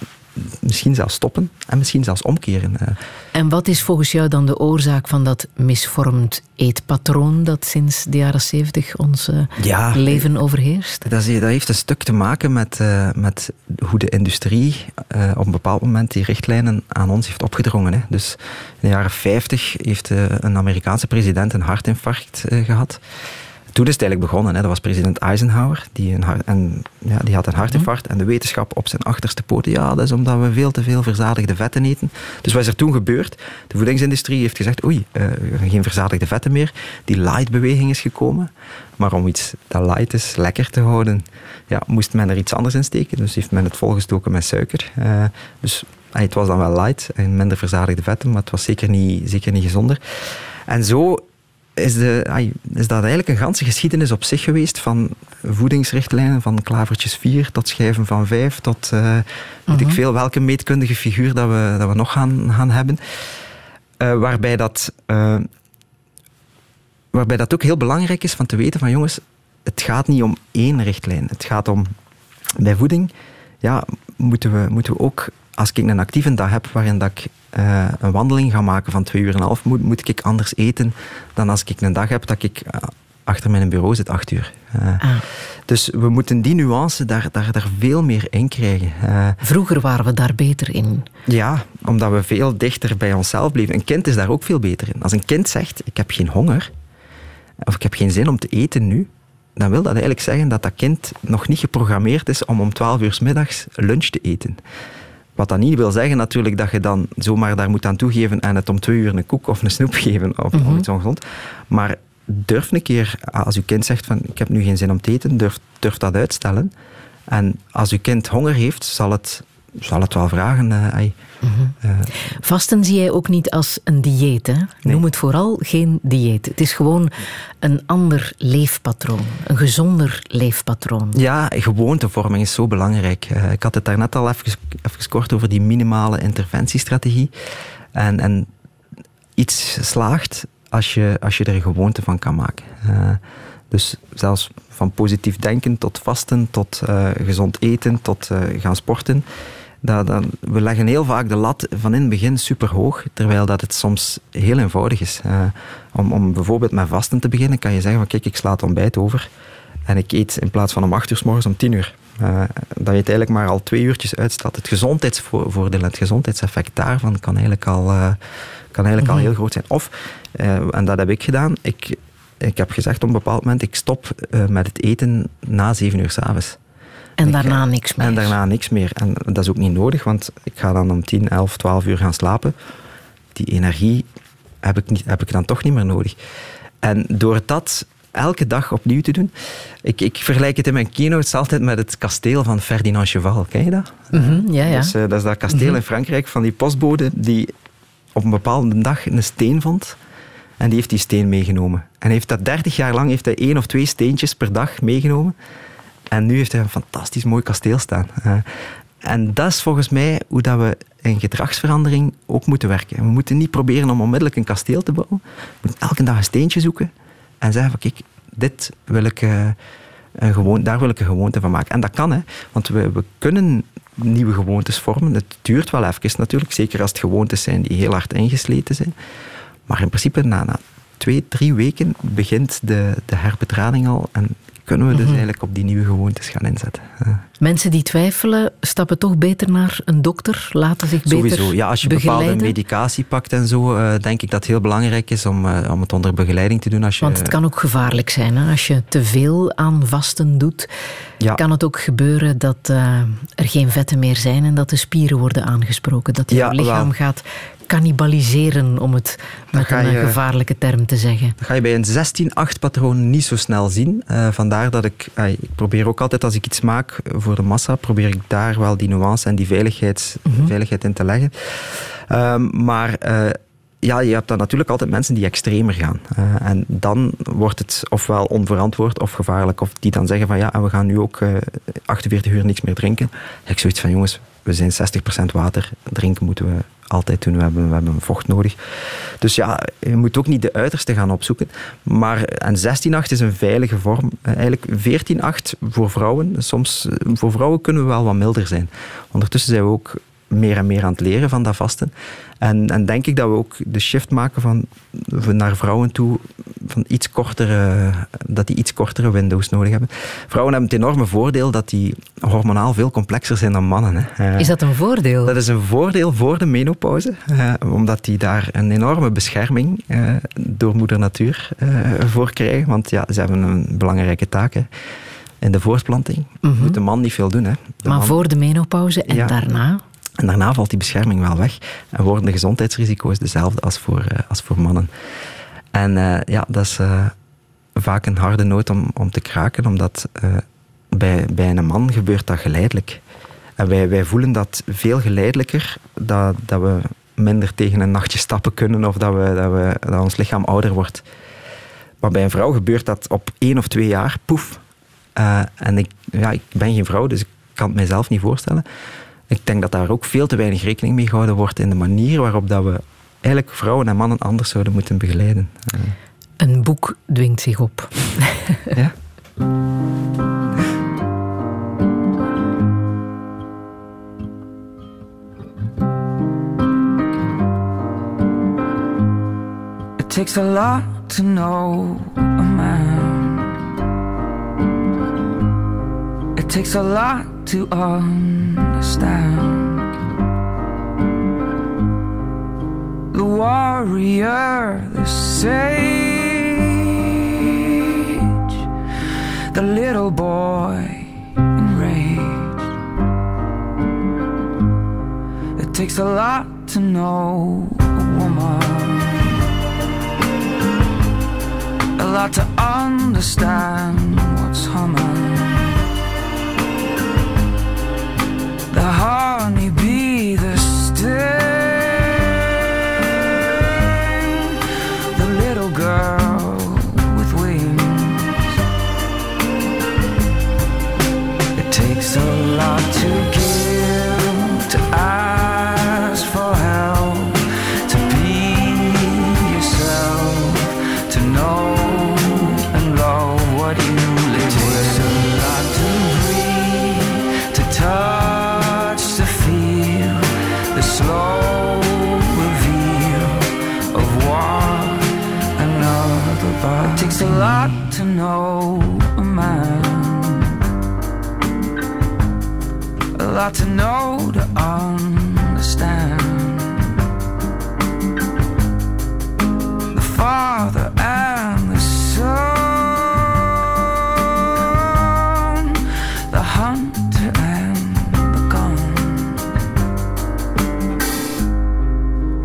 misschien zelfs stoppen en misschien zelfs omkeren. eh. En wat is volgens jou dan de oorzaak van dat misvormd eetpatroon dat sinds de jaren zeventig ons ja, leven overheerst? Dat, is, dat, heeft een stuk te maken met, uh, met hoe de industrie uh, op een bepaald moment die richtlijnen aan ons heeft opgedrongen. Hè. Dus in de jaren 50 heeft een Amerikaanse president een hartinfarct gehad toen is het eigenlijk begonnen. Hè. Dat was president Eisenhower. Die, een en, ja, die had een hartinfarct. En de wetenschap op zijn achterste poten. Ja, dat is omdat we veel te veel verzadigde vetten eten. Dus wat is er toen gebeurd? De voedingsindustrie heeft gezegd... Oei, uh, geen verzadigde vetten meer. Die light-beweging is gekomen. Maar om iets dat light is, lekker te houden... Ja, moest men er iets anders in steken. Dus heeft men het volgestoken met suiker. Uh, dus het was dan wel light en minder verzadigde vetten. Maar het was zeker niet, zeker niet gezonder. En zo is, de, is dat eigenlijk een ganse geschiedenis op zich geweest van voedingsrichtlijnen van klavertjes 4 tot schijven van 5 tot uh, weet ik veel welke meetkundige figuur dat we, dat we nog gaan, gaan hebben. Uh, waarbij, dat, uh, waarbij dat ook heel belangrijk is van te weten van jongens, het gaat niet om één richtlijn. Het gaat om bij voeding, ja, moeten we, moeten we ook als ik een actieve dag heb waarin dat ik uh, een wandeling ga maken van twee uur en een half, moet, moet ik anders eten dan als ik een dag heb dat ik uh, achter mijn bureau zit acht uur. Uh, ah. Dus we moeten die nuance daar, daar, daar veel meer in krijgen. Vroeger waren we daar beter in. Ja, omdat we veel dichter bij onszelf bleven. Een kind is daar ook veel beter in. Als een kind zegt, ik heb geen honger, of ik heb geen zin om te eten nu, dan wil dat eigenlijk zeggen dat dat kind nog niet geprogrammeerd is om om twaalf uur middags lunch te eten. Wat dat niet wil zeggen natuurlijk dat je dan zomaar daar moet aan toegeven en het om twee uur een koek of een snoep geven of, mm-hmm. of iets ongezond. Maar durf een keer, als uw kind zegt van ik heb nu geen zin om te eten, durf, durf dat uitstellen. En als uw kind honger heeft, zal het, zal het wel vragen. Uh, mm-hmm. uh, Vasten zie jij ook niet als een dieet. Hè? Nee. Noem het vooral geen dieet. Het is gewoon een ander leefpatroon. Een gezonder leefpatroon. Ja, gewoontevorming is zo belangrijk. Uh, ik had het daarnet al even, even kort over die minimale interventiestrategie. En, en iets slaagt als je, als je er een gewoonte van kan maken. Dus zelfs van positief denken tot vasten, tot gezond eten, tot gaan sporten. Dat, dat, we leggen heel vaak de lat van in het begin super hoog, terwijl dat het soms heel eenvoudig is. Uh, om, om bijvoorbeeld met vasten te beginnen, kan je zeggen van kijk, ik sla het ontbijt over en ik eet in plaats van om 8 uur s morgens om 10 uur. Uh, dat je het eigenlijk maar al twee uurtjes uitstelt. Het gezondheidsvoordeel, het gezondheidseffect daarvan kan eigenlijk al, uh, kan eigenlijk al heel groot zijn. Of, en dat heb ik gedaan, ik, ik heb gezegd op een bepaald moment, ik stop met het eten na 7 uur s'avonds. En daarna niks meer. En daarna niks meer. En dat is ook niet nodig, want ik ga dan om 10, 11, 12 uur gaan slapen. Die energie heb ik, niet, heb ik dan toch niet meer nodig. En door dat elke dag opnieuw te doen. Ik, ik vergelijk het in mijn keynotes altijd met het kasteel van Ferdinand Cheval. Ken je dat? Mm-hmm, ja, ja. Dus, uh, dat is dat kasteel mm-hmm. in Frankrijk van die postbode die op een bepaalde dag een steen vond. En die heeft die steen meegenomen. En heeft dat 30 jaar lang heeft hij één of twee steentjes per dag meegenomen. En nu heeft hij een fantastisch mooi kasteel staan. En dat is volgens mij hoe dat we in gedragsverandering ook moeten werken. We moeten niet proberen om onmiddellijk een kasteel te bouwen. We moeten elke dag een steentje zoeken en zeggen van kijk, dit wil ik, uh, gewoon, daar wil ik een gewoonte van maken. En dat kan, hè, want we, we kunnen nieuwe gewoontes vormen. Het duurt wel even natuurlijk, zeker als het gewoontes zijn die heel hard ingesleten zijn. Maar in principe na, na twee, drie weken begint de, de al en kunnen we dus mm-hmm. eigenlijk op die nieuwe gewoontes gaan inzetten. Mensen die twijfelen, stappen toch beter naar een dokter, laten zich beter Sowieso. Ja, als je begeleiden. bepaalde medicatie pakt en zo, eh, denk ik dat het heel belangrijk is om, eh, om het onder begeleiding te doen. Als je, Want het kan ook gevaarlijk zijn. Hè? Als je te veel aan vasten doet, Ja. kan het ook gebeuren dat eh, er geen vetten meer zijn en dat de spieren worden aangesproken. Dat je Ja, lichaam wel. gaat cannibaliseren, om het met een je- gevaarlijke term te zeggen. Dat ga je bij een 16-8 patroon niet zo snel zien. Eh, vandaar dat ik, eh, ik probeer ook altijd als ik iets maak voor de massa, probeer ik daar wel die nuance en die veiligheids, veiligheid in te leggen. Ehm, maar eh, ja, je hebt dan natuurlijk altijd mensen die extremer gaan. Eh, en dan wordt het ofwel onverantwoord of gevaarlijk. Of die dan zeggen van ja, en we gaan nu ook eh 48 uur niks meer drinken. Ik zoiets van jongens, we zijn 60% water. Drinken moeten we altijd doen. We hebben, we hebben vocht nodig. Dus ja, je moet ook niet de uiterste gaan opzoeken. Maar, en 16-8 is een veilige vorm. Eh, Eigenlijk 14-8 voor vrouwen. Soms, eh, voor vrouwen kunnen we wel wat milder zijn. Ondertussen zijn we ook meer en meer aan het leren van dat vasten. En, en denk ik dat we ook de shift maken van, naar vrouwen toe, van iets kortere, dat die iets kortere windows nodig hebben. Vrouwen hebben het enorme voordeel dat die hormonaal veel complexer zijn dan mannen. Hè. Eh, Is dat een voordeel? dat is een voordeel voor de menopauze, eh, omdat die daar een enorme bescherming eh, door moeder natuur eh, voor krijgen. Want ja, ze hebben een belangrijke taak hè, in de voortplanting. Mhm. Moet de man niet veel doen. Hè. De maar man- voor de menopauze en Ja. daarna? En daarna valt die bescherming wel weg en worden de gezondheidsrisico's dezelfde als voor, eh, als voor mannen. En eh, ja, dat is eh, vaak een harde noot om, om te kraken, omdat bij, bij een man gebeurt dat geleidelijk. En wij, wij voelen dat veel geleidelijker, dat, dat we minder tegen een nachtje stappen kunnen of dat, we, dat, we, dat ons lichaam ouder wordt. Maar bij een vrouw gebeurt dat op één of twee jaar, poef. En ik, ja, ik ben geen vrouw, dus ik kan het mijzelf niet voorstellen. Ik denk dat daar ook veel te weinig rekening mee gehouden wordt in de manier waarop dat we eigenlijk vrouwen en mannen anders zouden moeten begeleiden. Eh, Een boek dwingt zich op. ja. It takes a lot to know a man. It takes a lot to understand. The warrior, the sage, the little boy enraged. It takes a lot to know a woman a lot to understand what's humming. The honeybee, the sting, the little girl with wings. It takes a lot to lot to know to understand. The Father and the Son, the hunter and the gun.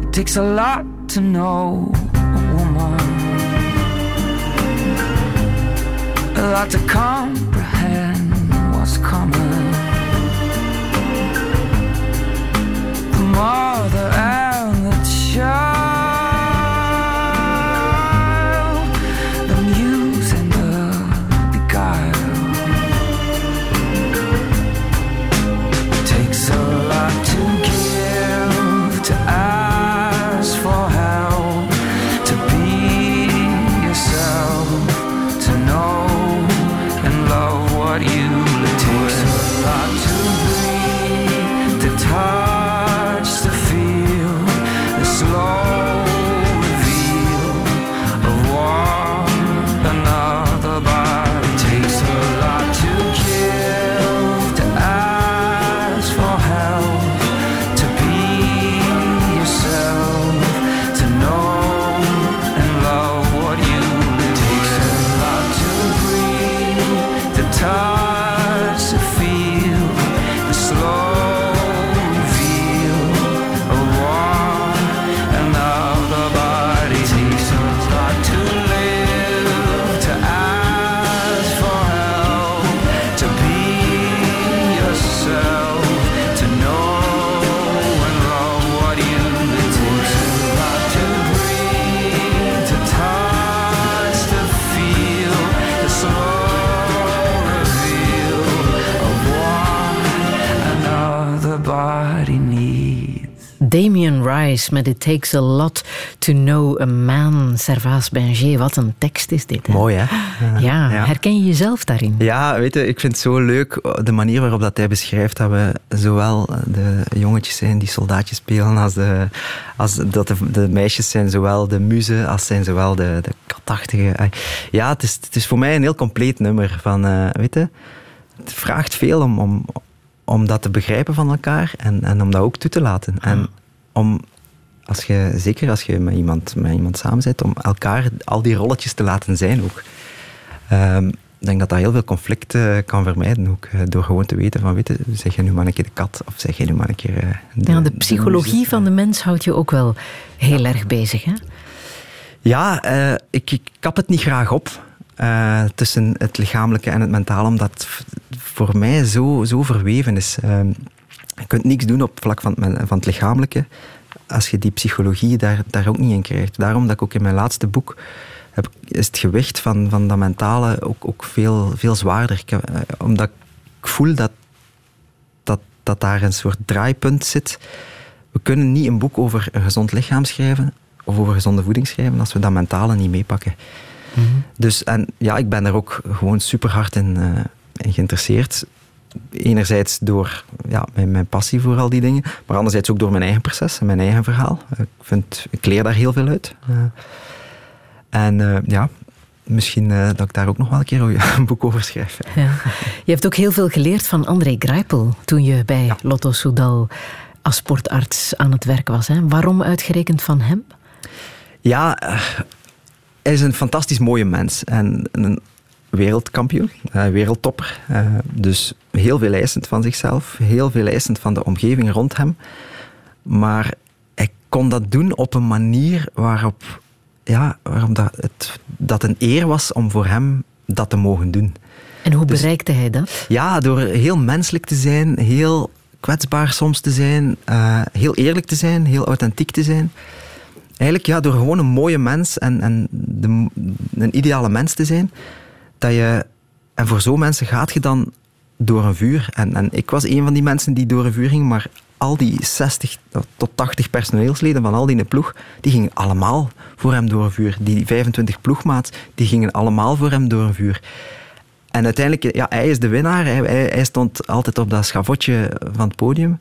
It takes a lot to know a woman, a lot to comprehend what's coming. The mother and the Damien Rice met It Takes a Lot to Know a Man. Servaas Benger, wat een tekst is dit. Hè? Mooi, hè? Ja, herken je jezelf daarin? Ja, weet je, ik vind het zo leuk de manier waarop dat hij beschrijft dat we zowel de jongetjes zijn die soldaatjes spelen, als, de, als dat de, de meisjes zijn zowel de muzen als zijn zowel de, de katachtige. Ja, het is, het is voor mij een heel compleet nummer. Van, uh, weet je, het vraagt veel om, om, om dat te begrijpen van elkaar en, en om dat ook toe te laten. En om, als je, zeker als je met iemand, met iemand samen bent, om elkaar al die rolletjes te laten zijn ook. Um, ik denk dat dat heel veel conflicten kan vermijden ook. eh, Door gewoon te weten van, weet je, zeg je nu maar een keer de kat of zeg je nu maar een keer... eh, De, Ja, de psychologie van de mens houdt je ook wel heel erg bezig, hè? Ja, eh, ik, ik kap het niet graag op. tussen het lichamelijke en het mentale, omdat het voor mij zo, zo verweven is. Eh, je kunt niks doen op het vlak van van het lichamelijke als je die psychologie daar, daar ook niet in krijgt. Daarom dat ik ook in mijn laatste boek heb, is het gewicht van, van dat mentale ook, ook veel, veel zwaarder. Ik, eh, omdat ik voel dat, dat, dat daar een soort draaipunt zit. We kunnen niet een boek over een gezond lichaam schrijven of over gezonde voeding schrijven als we dat mentale niet meepakken. Dus en ja, ik ben daar ook gewoon super hard in, eh, in geïnteresseerd. Enerzijds door ja, mijn, mijn passie voor al die dingen, maar anderzijds ook door mijn eigen proces en mijn eigen verhaal. Ik, vind, ik leer daar heel veel uit. Eh, en eh, ja, misschien eh, dat ik daar ook nog wel een keer een boek over schrijf. Ja. Je hebt ook heel veel geleerd van André Greipel toen je bij Lotto Soudal als sportarts aan het werk was. Hè? Waarom uitgerekend van hem? Ja, hij is een fantastisch mooie mens en een wereldkampioen, eh, wereldtopper. Eh, dus heel veel eisend van zichzelf, heel veel eisend van de omgeving rond hem. Maar hij kon dat doen op een manier waarop, ja, waarop dat, het, dat een eer was om voor hem dat te mogen doen. En hoe Dus- bereikte hij dat? Ja, door heel menselijk te zijn, heel kwetsbaar soms te zijn, eh, heel eerlijk te zijn, heel authentiek te zijn. Eigenlijk ja, door gewoon een mooie mens en, en de, een ideale mens te zijn, dat je, en voor zo'n mensen gaat je dan door een vuur. En, en ik was een van die mensen die door een vuur ging, maar al die 60 tot 80 personeelsleden van al die ploeg, die gingen allemaal voor hem door een vuur. Die 25 ploegmaats, die gingen allemaal voor hem door een vuur. En uiteindelijk, ja, hij is de winnaar. Hij, hij, hij stond altijd op dat schavotje van het podium.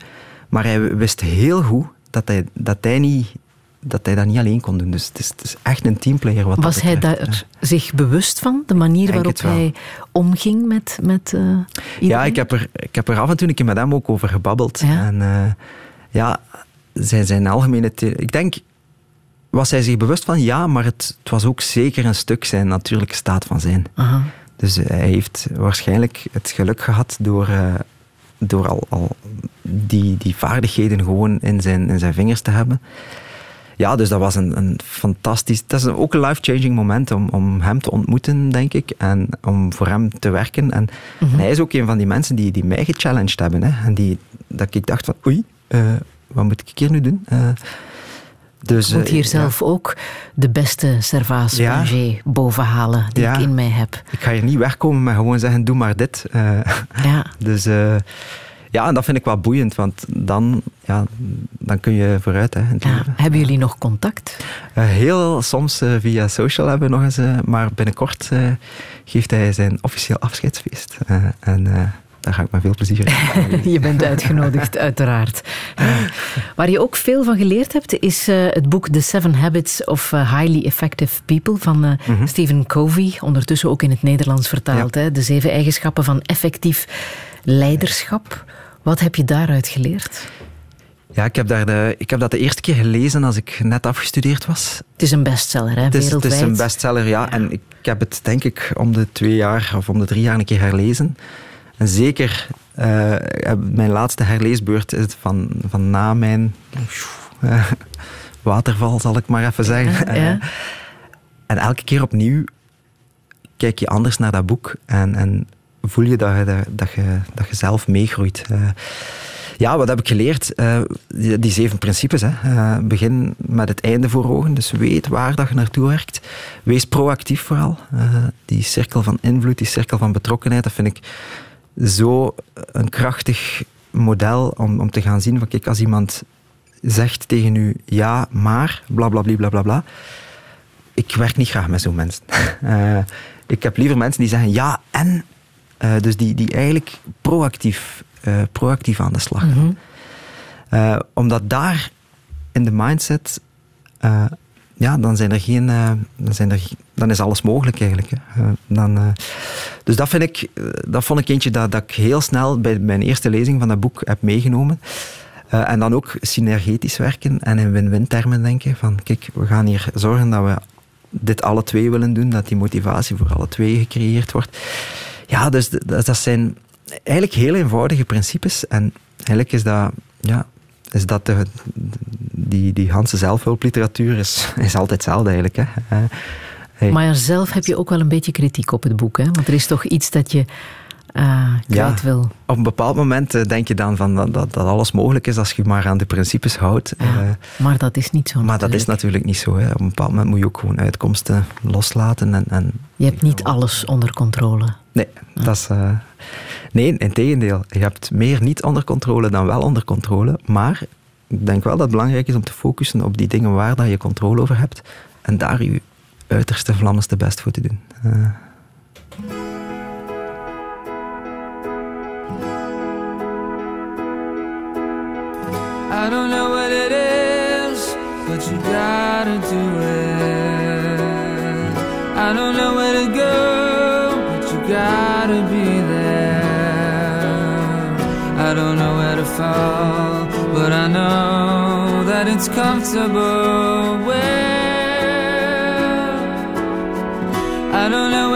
Maar hij wist heel goed dat hij, dat hij, niet, dat, hij dat niet alleen kon doen. Dus het is, het is echt een teamplayer. Wat Was hij daar zich bewust van? De manier waarop hij omging met, met eh, Ja, ik heb, er, ik heb er af en toe een keer met hem ook over gebabbeld. Ja? En eh, ja, zijn, zijn algemene... Ik denk, was hij zich bewust van? Ja, maar het, het was ook zeker een stuk zijn natuurlijke staat van zijn. Aha. Dus hij heeft waarschijnlijk het geluk gehad door, eh, door al, al die, die vaardigheden gewoon in zijn, in zijn vingers te hebben. Ja, dus dat was een, een fantastisch... Dat is ook een life-changing moment om, om hem te ontmoeten, denk ik. En om voor hem te werken. En, Mhm. hij is ook een van die mensen die, die mij gechallenged hebben. Hè. En die, dat ik dacht van, oei, eh, wat moet ik hier nu doen? Eh, dus, Ik moet eh, hier zelf ook de beste Servaas Ja. Bovenhalen die Ja. ik in mij heb. Ik ga hier niet wegkomen met gewoon zeggen, doe maar dit. Ja. Dus ja, en dat vind ik wel boeiend, want dan, ja, dan kun je vooruit. Hè, Ja. Hebben jullie nog contact? Eh, heel soms eh, via social hebben we nog eens, eh, maar binnenkort geeft hij zijn officieel afscheidsfeest. En daar ga ik met veel plezier in. Je bent uitgenodigd, uiteraard. Waar je ook veel van geleerd hebt, is het boek The Seven Habits of Highly Effective People van Mhm. Stephen Covey, ondertussen ook in het Nederlands vertaald. Hè? De zeven eigenschappen van effectief leiderschap. Wat heb je daaruit geleerd? Ja, ik heb, daar de, ik heb dat de eerste keer gelezen als ik net afgestudeerd was. Het is een bestseller, hè? Het is, het wereldwijd. is een bestseller, ja. En ik, ik heb het denk ik om de twee jaar of om de drie jaar een keer herlezen. En zeker eh, mijn laatste herleesbeurt is van, van na mijn eh, waterval, zal ik maar even zeggen. Ja. Eh, en elke keer opnieuw kijk je anders naar dat boek en, en voel je dat je, dat, je dat je zelf meegroeit. Eh, ja, wat heb ik geleerd? Eh, die, zeven principes. Hè. Eh, begin met het einde voor ogen, dus weet waar dat je naartoe werkt. Wees proactief vooral. Die cirkel van invloed, die cirkel van betrokkenheid, dat vind ik zo een krachtig model om, om te gaan zien van kijk, als iemand zegt tegen u ja, maar, bla bla bla bla bla. Ik werk niet graag met zo'n mensen. Ik heb liever mensen die zeggen ja en. Eh, dus die, die eigenlijk proactief, eh, proactief aan de slag gaan. Mhm. Eh, omdat daar in de mindset, ja, dan zijn er geen, dan, zijn er, dan is alles mogelijk eigenlijk. Hè. Dan, dus dat vind ik, dat vond ik eentje dat, dat ik heel snel bij mijn eerste lezing van dat boek heb meegenomen. En dan ook synergetisch werken en in win-win termen denken. Van kijk, we gaan hier zorgen dat we dit alle twee willen doen, dat die motivatie voor alle twee gecreëerd wordt. Ja, dus dat dat zijn eigenlijk heel eenvoudige principes. En eigenlijk is dat, ja, is dat de, die, die Hanse zelfhulpliteratuur is, is altijd hetzelfde eigenlijk. Hè. Hey. Maar zelf heb je ook wel een beetje kritiek op het boek. Hè? Want er is toch iets dat je kwijt wil. Op een bepaald moment eh, denk je dan van dat, dat, dat alles mogelijk is als je maar aan de principes houdt. Ja, Eh, maar dat is niet zo. maar dat is natuurlijk. natuurlijk niet zo. Hè. Op een bepaald moment moet je ook gewoon uitkomsten loslaten. En, en Je hebt niet alles onder controle. Nee, dat is. eh, nee, in tegendeel. Je hebt meer niet onder controle dan wel onder controle. Maar ik denk wel dat het belangrijk is om te focussen op die dingen waar dat je controle over hebt. En daar je uiterste vlammeste best voor te doen. Eh, I don't know what it is, but you gotta do it. Fall, but I know that it's comfortable where. I don't know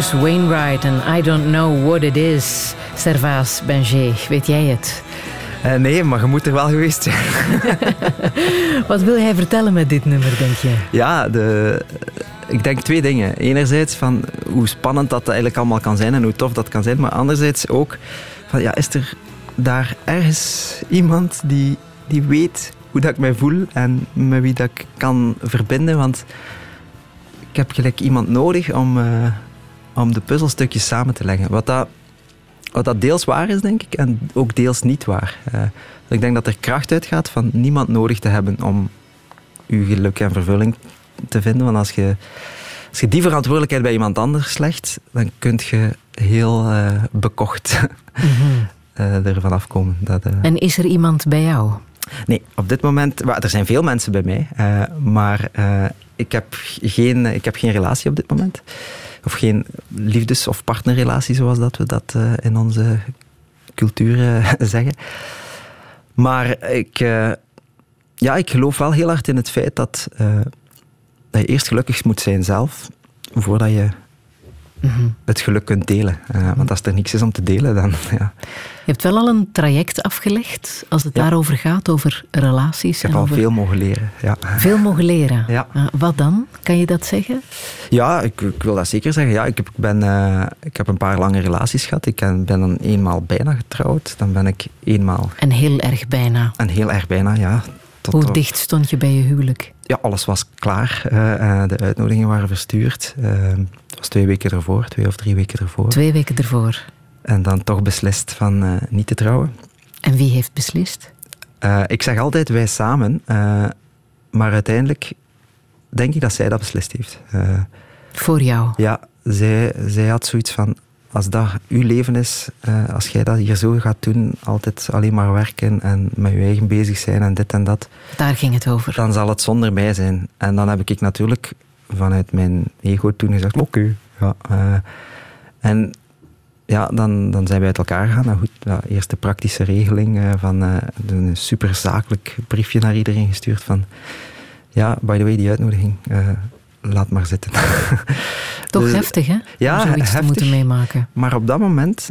Rufus Wainwright en I Don't Know What It Is. Servaas Benjé, weet jij het? Uh, nee, maar je moet er wel geweest zijn. Wat wil hij vertellen met dit nummer, denk je? Ja, de, ik denk twee dingen. Enerzijds van hoe spannend dat eigenlijk allemaal kan zijn en hoe tof dat kan zijn. Maar anderzijds ook van ja, is er daar ergens iemand die, die weet hoe dat ik mij voel en met wie dat ik kan verbinden? Want ik heb gelijk iemand nodig om, uh, om de puzzelstukjes samen te leggen. Wat dat, wat dat deels waar is, denk ik, en ook deels niet waar. Uh, ik denk dat er kracht uitgaat van niemand nodig te hebben om uw geluk en vervulling te vinden. Want als je, als je die verantwoordelijkheid bij iemand anders legt, dan kun je heel uh, bekocht mm -hmm. uh, ervan afkomen. Dat, uh... En is er iemand bij jou? Nee, op dit moment... er zijn veel mensen bij mij, maar ik, heb geen, ik heb geen relatie op dit moment. Of geen liefdes- of partnerrelatie, zoals dat we dat in onze cultuur zeggen. Maar ik, ja, ik geloof wel heel hard in het feit dat dat je eerst gelukkig moet zijn zelf, voordat je mm-hmm. het geluk kunt delen. Uh, want als er niks is om te delen, dan... Ja. Je hebt wel al een traject afgelegd als het ja. daarover gaat, over relaties. Ik heb en al over... veel mogen leren. Ja. Veel mogen leren? Ja. Uh, wat dan? Kan je dat zeggen? Ja, ik, ik wil dat zeker zeggen. Ja, ik, heb, ik, ben, uh, ik heb een paar lange relaties gehad. Ik ben dan eenmaal bijna getrouwd. Dan ben ik eenmaal... En heel erg bijna. En heel erg bijna, ja. Tot Hoe dicht stond je bij je huwelijk? Ja, alles was klaar. Uh, de uitnodigingen waren verstuurd. Was twee weken ervoor, twee of drie weken ervoor. Twee weken ervoor. En dan toch beslist van uh, niet te trouwen. En wie heeft beslist? ik zeg altijd wij samen, maar uiteindelijk denk ik dat zij dat beslist heeft. Voor jou? Ja, zij, zij had zoiets van: als dat uw leven is, als jij dat hier zo gaat doen, altijd alleen maar werken en met je eigen bezig zijn en dit en dat. Daar ging het over. Dan zal het zonder mij zijn. En dan heb ik natuurlijk vanuit mijn ego toen gezegd: oké. Okay, ja, uh, en ja, dan, dan zijn we uit elkaar gegaan. Nou goed, ja, eerst de praktische regeling uh, van een super zakelijk briefje naar iedereen gestuurd van ja, by the way, die uitnodiging laat maar zitten. Toch dus, heftig, hè? Ja, Om zoiets heftig, te moeten meemaken. Maar op dat moment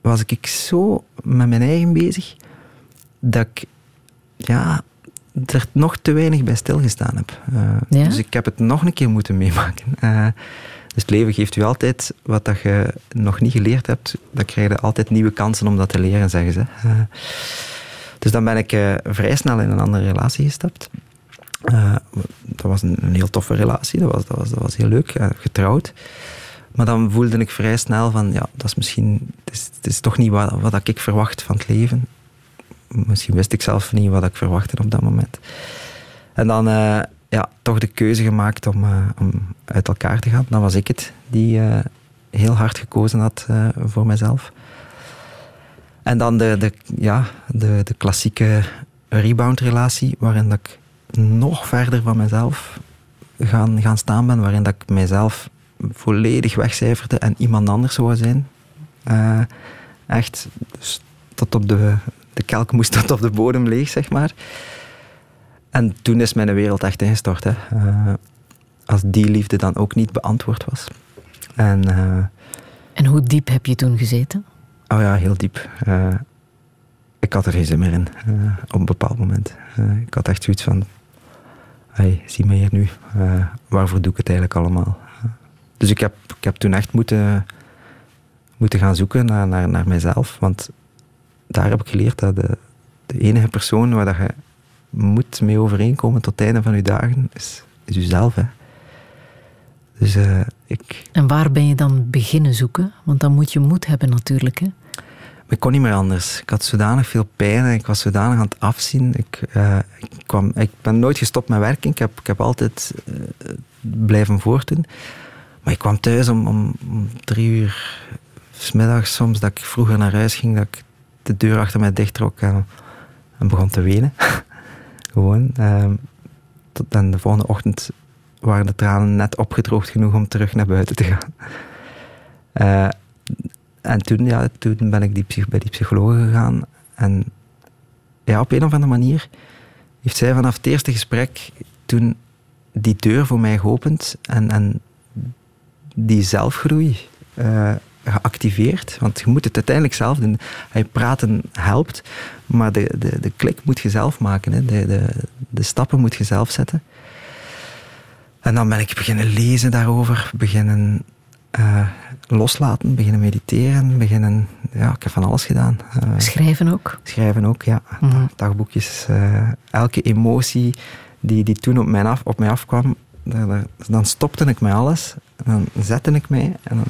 was ik zo met mijn eigen bezig dat ik ja, er nog te weinig bij stilgestaan heb. Uh, ja? Dus ik heb het nog een keer moeten meemaken. Uh, dus het leven geeft u altijd wat dat je nog niet geleerd hebt. Dan krijg je altijd nieuwe kansen om dat te leren, zeggen ze. Uh, dus dan ben ik vrij snel in een andere relatie gestapt. Dat was een, een, heel toffe relatie, dat was, dat was, dat was heel leuk, getrouwd. Maar dan voelde ik vrij snel van, ja, dat is misschien, het is, het is toch niet wat, wat ik verwacht van het leven. Misschien wist ik zelf niet wat ik verwachtte op dat moment. En dan, uh, ja, toch de keuze gemaakt om, om uit elkaar te gaan. Dan was ik het die heel hard gekozen had voor mezelf. En dan de, de, ja, de, de klassieke rebound-relatie, waarin dat ik nog verder van mezelf gaan, gaan staan ben, waarin dat ik mezelf volledig wegcijferde en iemand anders zou zijn. Echt, dus tot op de, de kelk moest tot op de bodem leeg, zeg maar. En toen is mijn wereld echt ingestort. Hè. Uh, als die liefde dan ook niet beantwoord was. En, uh, en hoe diep heb je toen gezeten? Oh ja, heel diep. ik had er geen zin meer in, op een bepaald moment. ik had echt zoiets van, hey, zie me hier nu, waarvoor doe ik het eigenlijk allemaal? Dus ik heb, ik heb toen echt moeten, moeten gaan zoeken naar, naar, naar mijzelf, want daar heb ik geleerd dat de, de enige persoon waar dat je moet mee overeenkomen tot het einde van je dagen, is, is jezelf. Hè. Dus, uh, ik... En waar ben je dan beginnen zoeken? Want dan moet je moed hebben natuurlijk. Hè? ik kon niet meer anders. Ik had zodanig veel pijn en ik was zodanig aan het afzien. Ik, uh, ik, kwam, ik ben nooit gestopt met werken. Ik heb, ik heb altijd uh, blijven voortdoen. Maar ik kwam thuis om, om, om drie uur smiddags soms, dat ik vroeger naar huis ging, dat ik de deur achter mij dichttrok en, en begon te wenen. Gewoon. Uh, tot, en de volgende ochtend waren de tranen net opgedroogd genoeg om terug naar buiten te gaan. Uh, en toen, ja, toen ben ik die, bij die psycholoog gegaan. En ja, op een of andere manier heeft zij vanaf het eerste gesprek toen die deur voor mij geopend. En, en die zelfgroei eh, geactiveerd. Want je moet het uiteindelijk zelf doen. Hij praten helpt, maar de, de, de klik moet je zelf maken. Hè. De, de, de stappen moet je zelf zetten. En dan ben ik beginnen lezen daarover, beginnen eh, loslaten, beginnen mediteren, beginnen... Ja, ik heb van alles gedaan. Eh, Schrijven ook? Schrijven ook, ja. Mhm. Dagboekjes. eh, elke emotie die, die toen op mij, af, op mij afkwam, dan stopte ik met alles. En dan zette ik mij en dan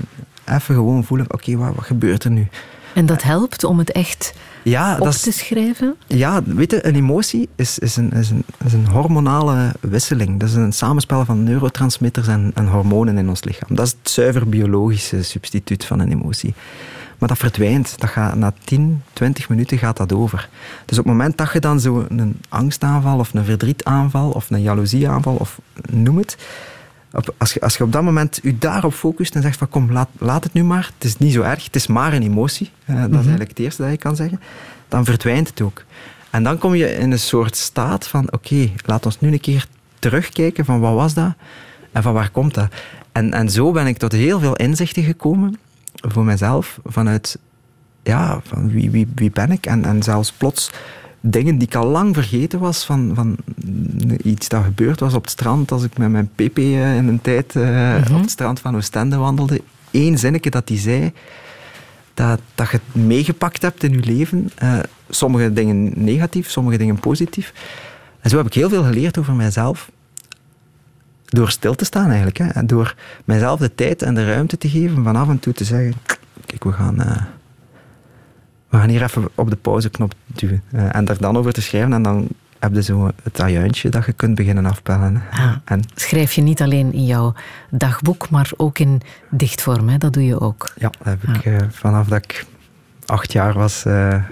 even gewoon voelen, oké, wat, wat gebeurt er nu? En dat helpt om het echt Ja, op dat is, te schrijven? ja, weet je, een emotie is, is, een, is, een, is een hormonale wisseling. Dat is een samenspel van neurotransmitters en, en hormonen in ons lichaam. Dat is het zuiver biologische substituut van een emotie. Maar dat verdwijnt. Dat gaat, na 10, 20 minuten gaat dat over. Dus op het moment dat je dan zo een angstaanval of een verdrietaanval of een jaloezieaanval of noem het, op, als, je, als je op dat moment je daarop focust en zegt van kom, laat, laat het nu maar, het is niet zo erg, het is maar een emotie, eh, dat is eigenlijk het eerste dat je kan zeggen, dan verdwijnt het ook. En dan kom je in een soort staat van oké, laat ons nu een keer terugkijken van wat was dat en van waar komt dat. En, en zo ben ik tot heel veel inzichten gekomen mezelf vanuit ja, van wie, wie, wie ben ik en, en zelfs plots dingen die ik al lang vergeten was van, van iets dat gebeurd was op het strand als ik met mijn pp eh, in een tijd eh, op het strand van Oostende wandelde. Eén zinnetje dat hij zei, dat, dat je het meegepakt hebt in je leven. Eh, sommige dingen negatief, sommige dingen positief. En zo heb ik heel veel geleerd over mijzelf. Door stil te staan eigenlijk. Hè. En door mijzelf de tijd en de ruimte te geven van af en toe te zeggen... Kijk, we gaan, eh, we gaan hier even op de pauzeknop duwen. Eh, en daar dan over te schrijven. En dan heb je zo het ajuintje dat je kunt beginnen afpellen. Ah. En Schrijf je niet alleen in jouw dagboek, maar ook in dichtvorm. Hè? Dat doe je ook. ja, dat heb ik eh, vanaf dat ik acht jaar was...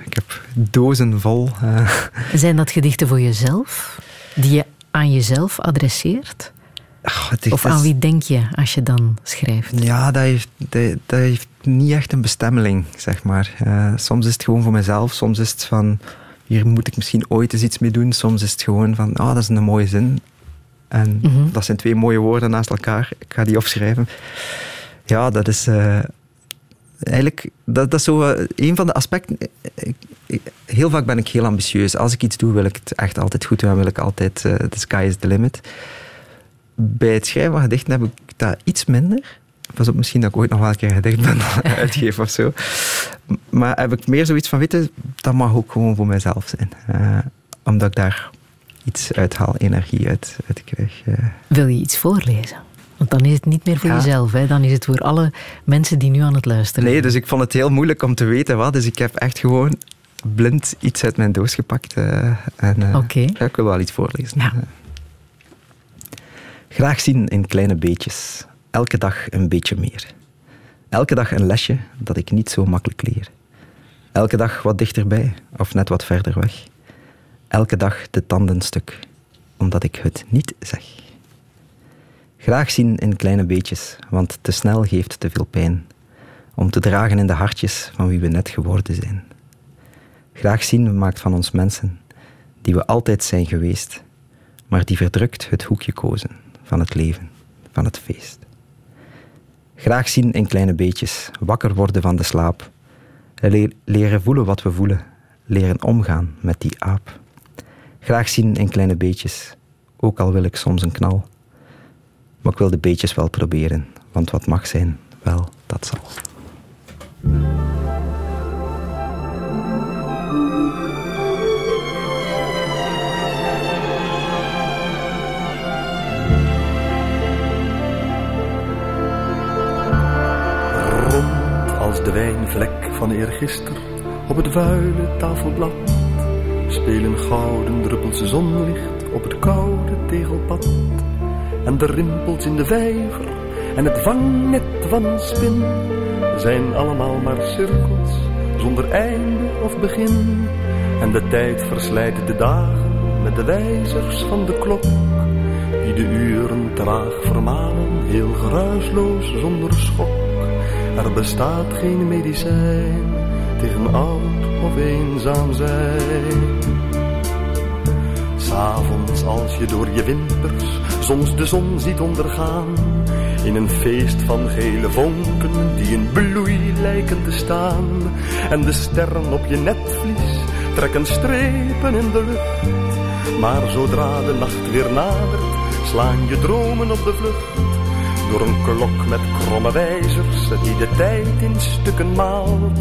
ik heb dozen vol... Zijn dat gedichten voor jezelf? Die je aan jezelf adresseert? Het Of het is- aan wie denk je als je dan schrijft? Ja, dat heeft, dat, dat heeft niet echt een bestemming, zeg maar. Eh, soms is het gewoon voor mezelf, soms is het van... Hier moet ik misschien ooit eens iets mee doen. Soms is het gewoon van, ah, dat is een mooie zin. En Mhm. dat zijn twee mooie woorden naast elkaar. Ik ga die opschrijven. Ja, dat is... eh, eigenlijk, dat, dat is zo eh, een van de aspecten. Ik- ik- heel vaak ben ik heel ambitieus. Als ik iets doe, wil ik het echt altijd goed doen. en Wil ik altijd, the sky is the limit. Bij het schrijven van gedichten heb ik dat iets minder. Pas op, misschien dat ik ooit nog wel een keer een gedicht ben uitgeef of zo. Maar heb ik meer zoiets van, weet je, dat mag ook gewoon voor mezelf zijn. Eh, omdat ik daar iets uithaal, energie uit, uit krijg. eh. Wil je iets voorlezen? Want dan is het niet meer voor Ja. jezelf. Hè? Dan is het voor alle mensen die nu aan het luisteren Nee, dus ik vond het heel moeilijk om te weten wat. Dus ik heb echt gewoon blind iets uit mijn doos gepakt. eh, en, Oké. ja, ik wil wel iets voorlezen. Ja. Graag zien in kleine beetjes. Elke dag een beetje meer. Elke dag een lesje dat ik niet zo makkelijk leer. Elke dag wat dichterbij of net wat verder weg. Elke dag de tanden stuk, omdat ik het niet zeg. Graag zien in kleine beetjes, want te snel geeft te veel pijn. Om te dragen in de hartjes van wie we net geworden zijn. Graag zien maakt van ons mensen, die we altijd zijn geweest, maar die verdrukt het hoekje kozen van het leven, van het feest. Graag zien in kleine beetjes, wakker worden van de slaap, Le- leren voelen wat we voelen, leren omgaan met die aap. Graag zien in kleine beetjes, ook al wil ik soms een knal. Maar ik wil de beetjes wel proberen, want wat mag zijn, wel, dat zal. De wijnvlek van eergister op het vuile tafelblad spelen gouden druppels zonlicht op het koude tegelpad. En de rimpels in de vijver en het vangnet van spin zijn allemaal maar cirkels zonder einde of begin. En de tijd verslijt de dagen met de wijzers van de klok die de uren traag vermalen, heel geruisloos zonder schok. Er bestaat geen medicijn tegen oud of eenzaam zijn. S'avonds als je door je wimpers soms de zon ziet ondergaan, In een feest van gele vonken die in bloei lijken te staan. En de sterren op je netvlies trekken strepen in de lucht. Maar zodra de nacht weer nadert, slaan je dromen op de vlucht. Door een klok met kromme wijzers die de tijd in stukken maalt,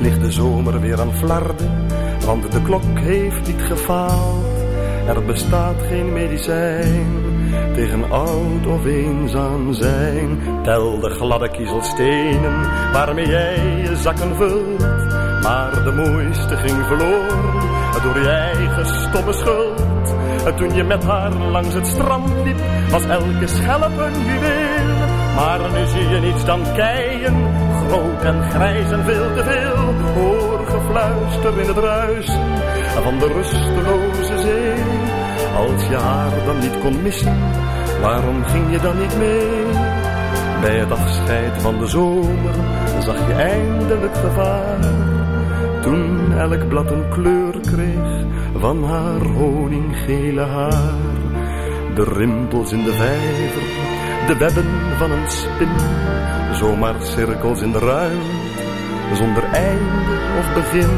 ligt de zomer weer aan flarden, want de klok heeft niet gefaald. Er bestaat geen medicijn tegen oud of eenzaam zijn. Tel de gladde kiezelstenen waarmee jij je zakken vult. Maar de mooiste ging verloren door je eigen stomme schuld. Toen je met haar langs het strand liep, was elke schelp een juweel. Maar nu zie je niets dan keien, groot en grijs en veel te veel. Hoor gefluister in het ruisen van de rusteloze zee. Als je haar dan niet kon missen, waarom ging je dan niet mee? Bij het afscheid van de zomer zag je eindelijk gevaar. Toen elk blad een kleur kreeg van haar honinggele haar. De rimpels in de vijver, de webben van een spin. Zomaar cirkels in de ruimte, zonder einde of begin.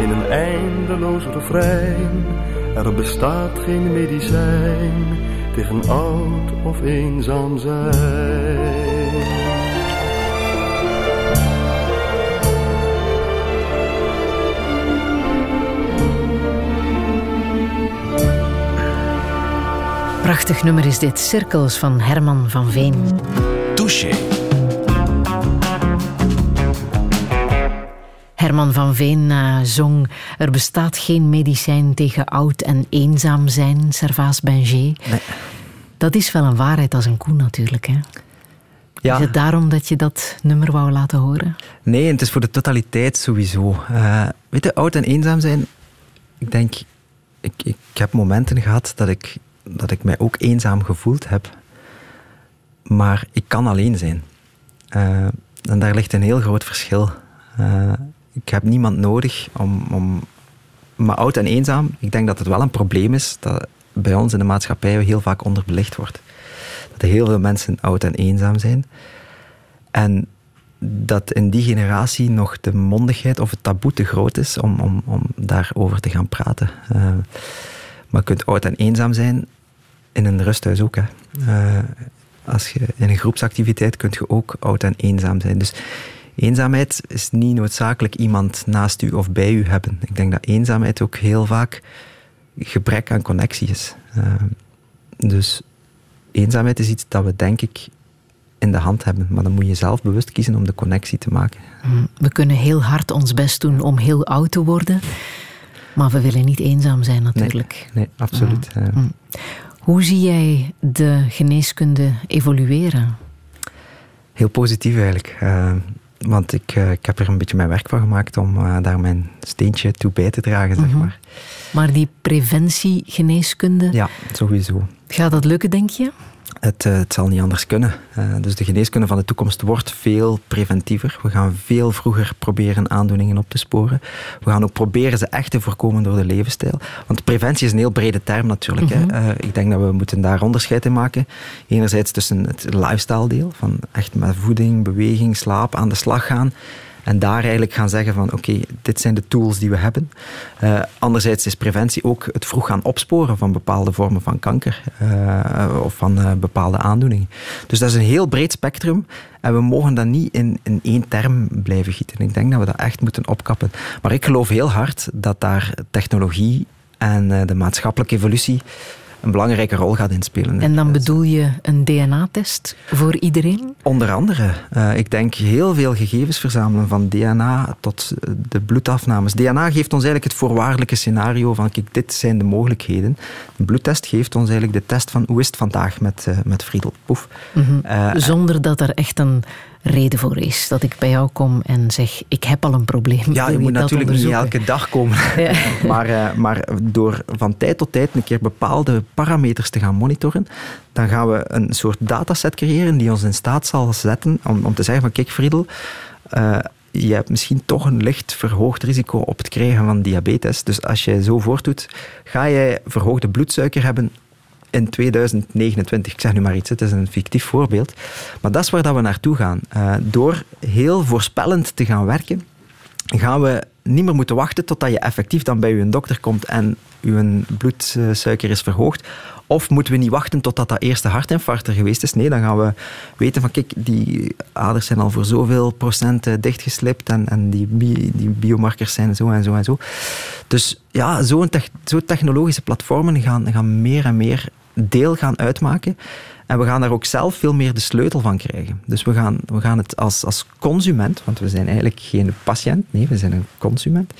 In een eindeloos refrein, er bestaat geen medicijn tegen oud of eenzaam zijn. Prachtig nummer is dit, Cirkels van Herman van Veen. Touché. Herman van Veen uh, zong Er bestaat geen medicijn tegen oud en eenzaam zijn, Servaas Benjé. Nee. Dat is wel een waarheid als een koe natuurlijk. Hè? Ja. Is het daarom dat je dat nummer wou laten horen? Nee, het is voor de totaliteit sowieso. Uh, weet je, oud en eenzaam zijn, ik denk, ik, ik heb momenten gehad dat ik dat ik mij ook eenzaam gevoeld heb. Maar ik kan alleen zijn. Uh, en daar ligt een heel groot verschil. Uh, ik heb niemand nodig om, om. Maar oud en eenzaam, ik denk dat het wel een probleem is dat bij ons in de maatschappij heel vaak onderbelicht wordt. Dat er heel veel mensen oud en eenzaam zijn. En dat in die generatie nog de mondigheid of het taboe te groot is om, om, om daarover te gaan praten. Uh, maar je kunt oud en eenzaam zijn in een rusthuis ook. Hè. Uh, als je in een groepsactiviteit kunt je ook oud en eenzaam zijn. Dus eenzaamheid is niet noodzakelijk iemand naast u of bij u hebben. Ik denk dat eenzaamheid ook heel vaak gebrek aan connectie is. Uh, dus eenzaamheid is iets dat we denk ik in de hand hebben. Maar dan moet je zelf bewust kiezen om de connectie te maken. We kunnen heel hard ons best doen om heel oud te worden. Maar we willen niet eenzaam zijn natuurlijk. Nee, nee absoluut. Mm. Hoe zie jij de geneeskunde evolueren? Heel positief eigenlijk. Uh, want ik, uh, ik heb er een beetje mijn werk van gemaakt om uh, daar mijn steentje toe bij te dragen, zeg -hmm. maar. Maar die preventiegeneeskunde... Ja, sowieso. Gaat dat lukken, denk je? Het, uh, het, zal niet anders kunnen. Uh, dus de geneeskunde van de toekomst wordt veel preventiever. We gaan veel vroeger proberen aandoeningen op te sporen. We gaan ook proberen ze echt te voorkomen door de levensstijl. Want preventie is een heel brede term natuurlijk. Mm -hmm. uh, ik denk dat we moeten daar onderscheid in maken. Enerzijds tussen het lifestyle deel, van echt met voeding, beweging, slaap aan de slag gaan. En daar eigenlijk gaan zeggen van oké, dit zijn de tools die we hebben. Uh, anderzijds is preventie ook het vroeg gaan opsporen van bepaalde vormen van kanker uh, of van uh, bepaalde aandoeningen. Dus dat is een heel breed spectrum en we mogen dat niet in, in één term blijven gieten. Ik denk dat we dat echt moeten opkappen. Maar ik geloof heel hard dat daar technologie en de maatschappelijke evolutie een belangrijke rol gaat inspelen. En dan bedoel je een DNA-test voor iedereen? Onder andere. Uh, ik denk heel veel gegevens verzamelen, van DNA tot de bloedafnames. DNA geeft ons eigenlijk het voorwaardelijke scenario van, kijk, dit zijn de mogelijkheden. Een bloedtest geeft ons eigenlijk de test van, hoe is het vandaag met, uh, met Friedel Poef. Mm -hmm. uh, Zonder dat er echt een reden voor is. Dat ik bij jou kom en zeg, ik heb al een probleem. Ja, je, je moet natuurlijk niet elke dag komen. Ja. maar, uh, maar door van tijd tot tijd een keer bepaalde parameters te gaan monitoren, dan gaan we een soort dataset creëren die ons in staat zal zetten om, om te zeggen van, kijk Friedel, uh, je hebt misschien toch een licht verhoogd risico op het krijgen van diabetes. Dus als je zo voortdoet, ga jij verhoogde bloedsuiker hebben in 2029. Ik zeg nu maar iets, het is een fictief voorbeeld. Maar dat is waar dat we naartoe gaan. Uh, door heel voorspellend te gaan werken, gaan we niet meer moeten wachten totdat je effectief dan bij je dokter komt en je bloedsuiker is verhoogd. Of moeten we niet wachten totdat dat eerste hartinfarct er geweest is? Nee, dan gaan we weten van kijk, die aders zijn al voor zoveel procent dichtgeslipt en, en die, die biomarkers zijn zo en zo en zo. Dus ja, zo'n zo technologische platformen gaan, gaan meer en meer deel gaan uitmaken. En we gaan daar ook zelf veel meer de sleutel van krijgen. Dus we gaan, we gaan het als, als consument, want we zijn eigenlijk geen patiënt, nee, we zijn een consument,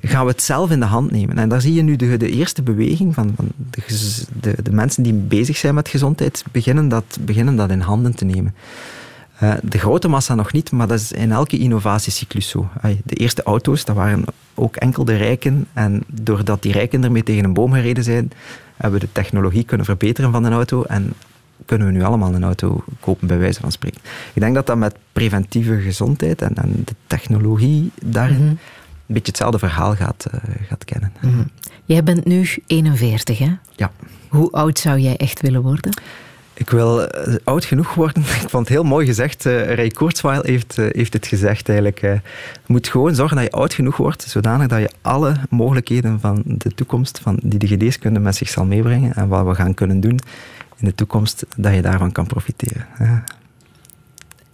gaan we het zelf in de hand nemen. En daar zie je nu de, de eerste beweging van, van de, de, de, mensen die bezig zijn met gezondheid, beginnen dat, beginnen dat in handen te nemen. Uh, de grote massa nog niet, maar dat is in elke innovatiecyclus zo. De eerste auto's, dat waren ook enkel de rijken. En doordat die rijken ermee tegen een boom gereden zijn, hebben we de technologie kunnen verbeteren van een auto. En kunnen we nu allemaal een auto kopen, bij wijze van spreken. Ik denk dat dat met preventieve gezondheid en, en de technologie daarin mhm. een beetje hetzelfde verhaal gaat, uh, gaat kennen. Mhm. Jij bent nu 41, hè? Ja. Hoe oud zou jij echt willen worden? Ik wil uh, oud genoeg worden. Ik vond het heel mooi gezegd. Uh, Ray Kurzweil heeft, uh, heeft het gezegd eigenlijk. je moet gewoon zorgen dat je oud genoeg wordt, zodanig dat je alle mogelijkheden van de toekomst, van die de geneeskunde met zich zal meebrengen en wat we gaan kunnen doen, in de toekomst, dat je daarvan kan profiteren. Ja.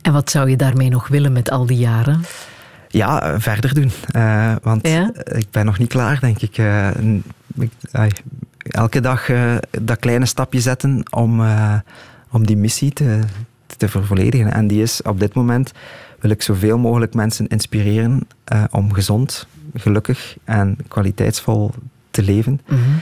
En wat zou je daarmee nog willen met al die jaren? Ja, verder doen. Uh, want ik ben nog niet klaar, denk ik. Uh, elke dag uh, dat kleine stapje zetten om, om die missie te, te vervolledigen. En die is op dit moment wil ik zoveel mogelijk mensen inspireren om gezond, gelukkig en kwaliteitsvol te leven. Mm -hmm.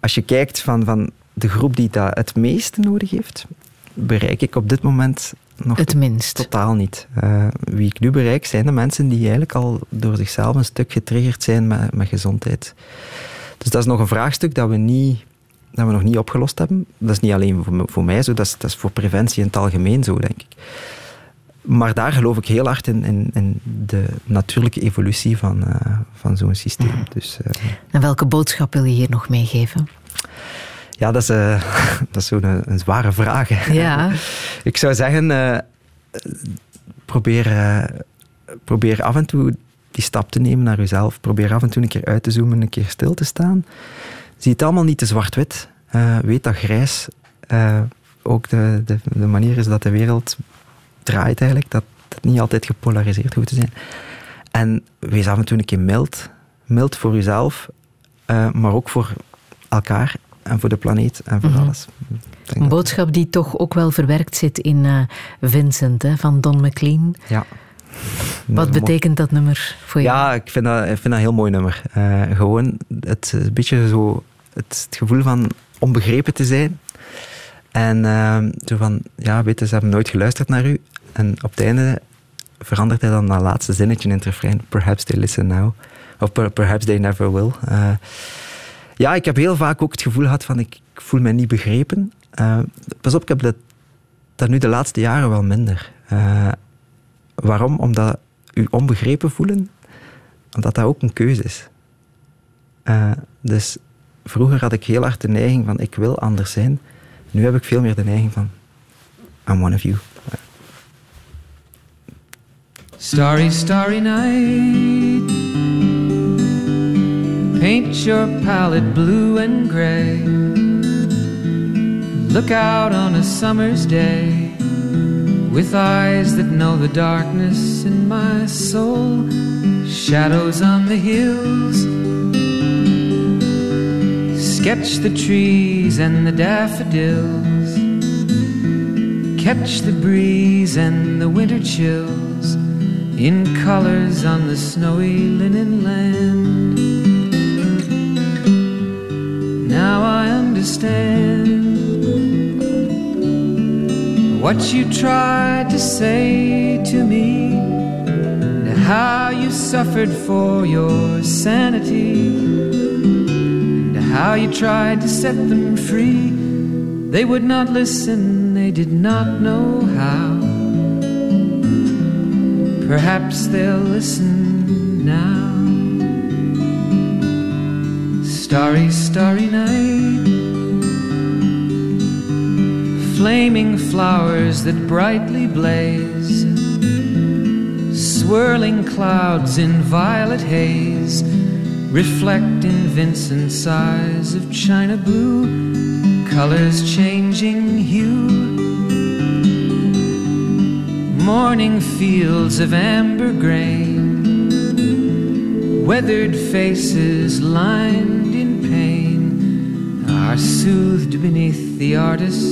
Als je kijkt van, van de groep die dat het meeste nodig heeft, bereik ik op dit moment nog het minst. totaal niet. Uh, wie ik nu bereik, zijn de mensen die eigenlijk al door zichzelf een stuk getriggerd zijn met, met gezondheid. Dus dat is nog een vraagstuk dat we, niet, dat we nog niet opgelost hebben. Dat is niet alleen voor, voor mij zo, dat is, dat is voor preventie in het algemeen zo, denk ik. Maar daar geloof ik heel hard in, in, in de natuurlijke evolutie van, uh, van zo'n systeem. Dus, uh, en welke boodschap wil je hier nog meegeven? Ja, dat is, uh, dat is zo'n een, een, zware vraag. Ja. ik zou zeggen, probeer, probeer af en toe die stap te nemen naar jezelf. Probeer af en toe een keer uit te zoomen, een keer stil te staan. Zie het allemaal niet te zwart-wit. weet dat grijs ook de, de, de, manier is dat de wereld draait eigenlijk. Dat het niet altijd gepolariseerd hoeft te zijn. En wees af en toe een keer mild. Mild voor jezelf, maar ook voor elkaar en voor de planeet en voor mhm. alles. Een boodschap die toch ook wel verwerkt zit in Vincent hè, van Don McLean. Ja. Wat betekent dat nummer voor jou? Ja, ik vind dat, ik vind dat een heel mooi nummer. Uh, gewoon het een beetje zo het, gevoel van onbegrepen te zijn. En uh, zo van, ja, weet je, ze hebben nooit geluisterd naar u. En op het einde verandert hij dan dat laatste zinnetje in het refrein. Perhaps they listen now. Of perhaps they never will. Uh, ja, ik heb heel vaak ook het gevoel gehad van ik, voel me niet begrepen. Pas op, ik heb dat, dat nu de laatste jaren wel minder. Waarom? Omdat u onbegrepen voelen, omdat dat ook een keuze is. Uh, dus vroeger had ik heel hard de neiging van ik wil anders zijn. Nu heb ik veel meer de neiging van I'm one of you. Starry, starry night Paint your palette blue and gray. Look out on a summer's day with eyes that know the darkness in my soul. Shadows on the hills. Sketch the trees and the daffodils. Catch the breeze and the winter chills in colors on the snowy linen land. Now I understand what you tried to say to me, and how you suffered for your sanity, and how you tried to set them free. They would not listen, they did not know how. Perhaps they'll listen now. Starry, starry night. Flaming flowers that brightly blaze, swirling clouds in violet haze reflect in Vincent's eyes of china blue, colors changing hue. Morning fields of amber grain, weathered faces lined in pain are soothed beneath the artist's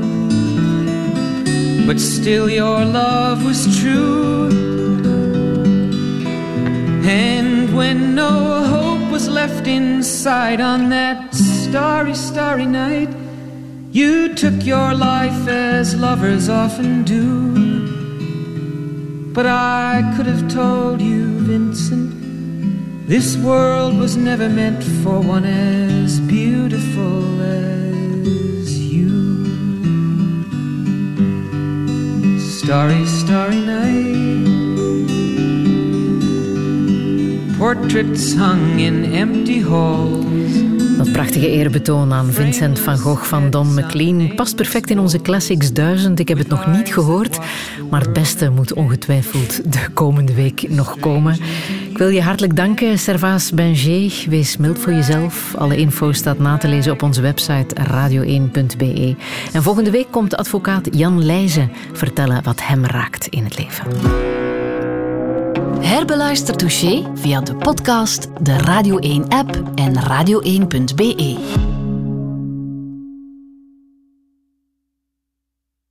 But still, your love was true. And when no hope was left inside on that starry, starry night, you took your life as lovers often do. But I could have told you, Vincent, this world was never meant for one as Starry, starry night. Portraits hung in empty halls. Dat prachtige eerbetoon aan Vincent van Gogh van Don McLean past perfect in onze Classics 1000. Ik heb het nog niet gehoord, maar het beste moet ongetwijfeld de komende week nog komen. Ik wil je hartelijk danken, Servaas Benger. Wees mild voor jezelf. Alle info staat na te lezen op onze website radio1.be. En volgende week komt advocaat Jan Leijzen vertellen wat hem raakt in het leven. Herbeluister Touché via de podcast, de Radio 1-app en radio1.be.